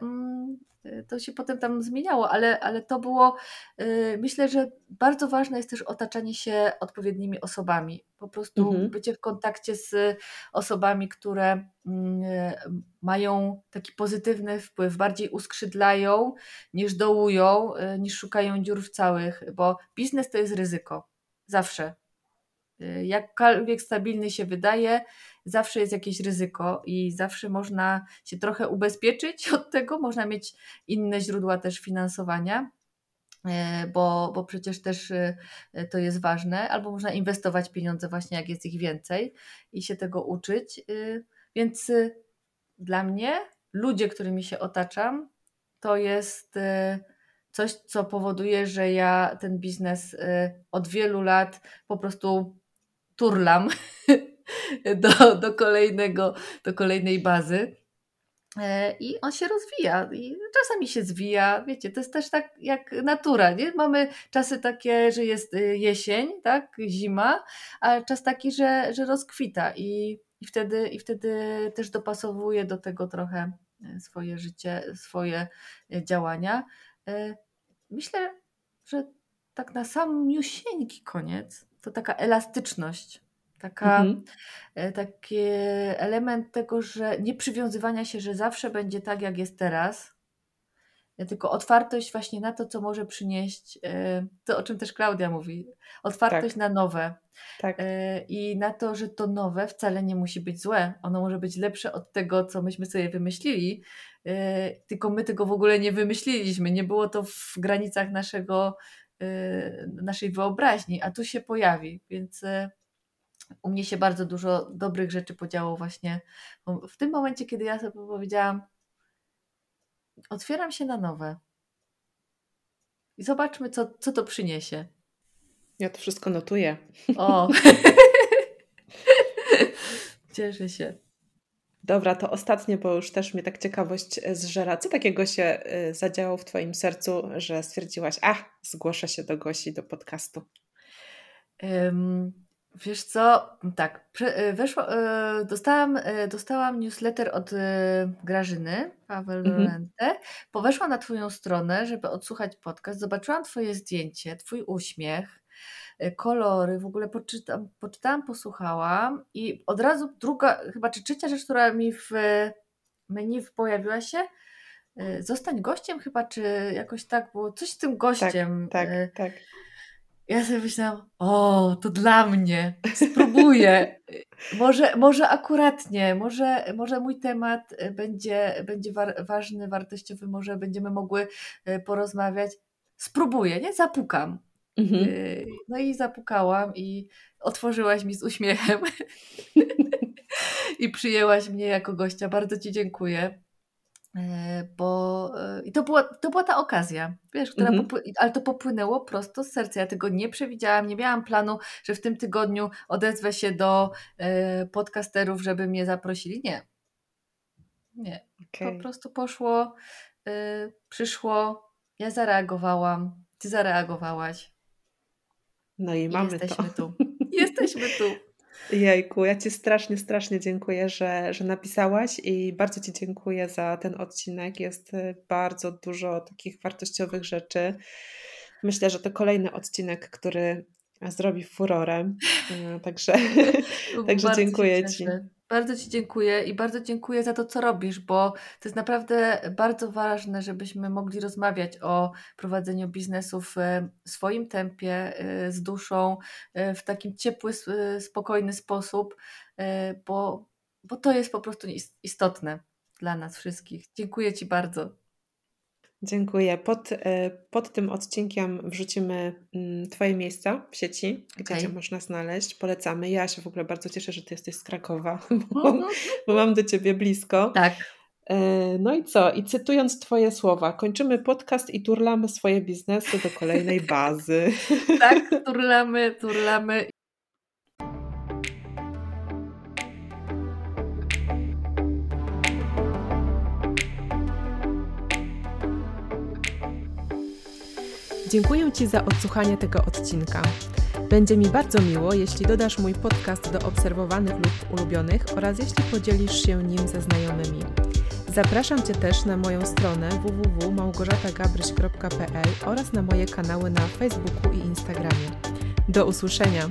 Mm, to się potem tam zmieniało, ale, ale to było, yy, myślę, że bardzo ważne jest też otaczanie się odpowiednimi osobami. Po prostu mhm. bycie w kontakcie z osobami, które yy, mają taki pozytywny wpływ, bardziej uskrzydlają niż dołują, yy, niż szukają dziur w całych, bo biznes to jest ryzyko. Zawsze. Jakkolwiek stabilny się wydaje, zawsze jest jakieś ryzyko i zawsze można się trochę ubezpieczyć od tego, można mieć inne źródła też finansowania. e, bo, bo przecież też e, to jest ważne, albo można inwestować pieniądze właśnie jak jest ich więcej i się tego uczyć. Więc dla mnie ludzie, którymi się otaczam, to jest coś, co powoduje, że ja ten biznes od wielu lat po prostu turlam do, do, kolejnego, do kolejnej bazy. E, I on się rozwija i czasami się zwija, wiecie, to jest też tak jak natura, nie? Mamy czasy takie, że jest y, jesień, tak, zima, a czas taki, że, że rozkwita i, i, wtedy, i wtedy też dopasowuje do tego trochę e, swoje życie, swoje e, działania. Myślę, że tak na sam miusieńki koniec, to taka elastyczność Taka, mhm. E, taki element tego, że nie przywiązywania się, że zawsze będzie tak, jak jest teraz, e, tylko otwartość właśnie na to, co może przynieść, e, to o czym też Klaudia mówi, otwartość tak. na nowe. Tak. I na to, że to nowe wcale nie musi być złe. Ono może być lepsze od tego, co myśmy sobie wymyślili, tylko my tego w ogóle nie wymyśliliśmy. Nie było to w granicach naszego, naszej wyobraźni, a tu się pojawi. Więc u mnie się bardzo dużo dobrych rzeczy podziało właśnie w tym momencie, kiedy ja sobie powiedziałam, otwieram się na nowe i zobaczmy, co, co to przyniesie. Ja to wszystko notuję. O! Cieszę się. Dobra, to ostatnie, bo już też mnie tak ciekawość zżera. Co takiego się y, zadziało w Twoim sercu, że stwierdziłaś, ach, zgłoszę się do Gosi, do podcastu? Um, Wiesz co, tak, y, weszło, dostałam, dostałam newsletter od Grażyny Paweł mhm. Lorente. Poweszłam na Twoją stronę, żeby odsłuchać podcast. Zobaczyłam Twoje zdjęcie, Twój uśmiech, kolory, w ogóle poczytam, poczytałam, posłuchałam i od razu druga, chyba czy trzecia rzecz, która mi w menu pojawiła się, zostań gościem chyba, czy jakoś tak było, coś z tym gościem. Tak, tak, tak. Ja sobie myślałam, o, to dla mnie, spróbuję. może, może akuratnie, może, może mój temat będzie, będzie war, ważny, wartościowy, może będziemy mogły porozmawiać. Spróbuję, nie? Zapukam. Mhm. E, no i zapukałam i otworzyłaś mi z uśmiechem i przyjęłaś mnie jako gościa. Bardzo Ci dziękuję. E, bo e, i to była, to była ta okazja, wiesz, która mhm. ale to popłynęło prosto z serca. Ja tego nie przewidziałam, nie miałam planu, że w tym tygodniu odezwę się do podcasterów, żeby mnie zaprosili. Nie. Nie. Okay. Po prostu poszło, przyszło, ja zareagowałam, ty zareagowałaś. No i mamy jesteśmy to. tu. Jesteśmy tu. Jejku, ja Ci strasznie, strasznie dziękuję, że, że napisałaś i bardzo Ci dziękuję za ten odcinek. Jest y, bardzo dużo takich wartościowych rzeczy. Myślę, że to kolejny odcinek, który zrobi furorę. Y, także, także dziękuję Ci. Bardzo Ci dziękuję i bardzo dziękuję za to, co robisz, bo to jest naprawdę bardzo ważne, żebyśmy mogli rozmawiać o prowadzeniu biznesu w swoim tempie, e, z duszą, e, w takim ciepły, spokojny sposób, bo, bo to jest po prostu istotne dla nas wszystkich. Dziękuję Ci bardzo. Dziękuję. Pod, e, pod tym odcinkiem wrzucimy mm, Twoje miejsca w sieci, gdzie okay. Cię można znaleźć. Polecamy. Ja się w ogóle bardzo cieszę, że Ty jesteś z Krakowa, bo, mhm. bo mam do Ciebie blisko. Tak. E, no i co? I cytując Twoje słowa, kończymy podcast i turlamy swoje biznesy do kolejnej bazy. tak, turlamy, turlamy Dziękuję Ci za odsłuchanie tego odcinka. Będzie mi bardzo miło, jeśli dodasz mój podcast do obserwowanych lub ulubionych oraz jeśli podzielisz się nim ze znajomymi. Zapraszam Cię też na moją stronę www.małgorzatagabryś.pl oraz na moje kanały na Facebooku i Instagramie. Do usłyszenia!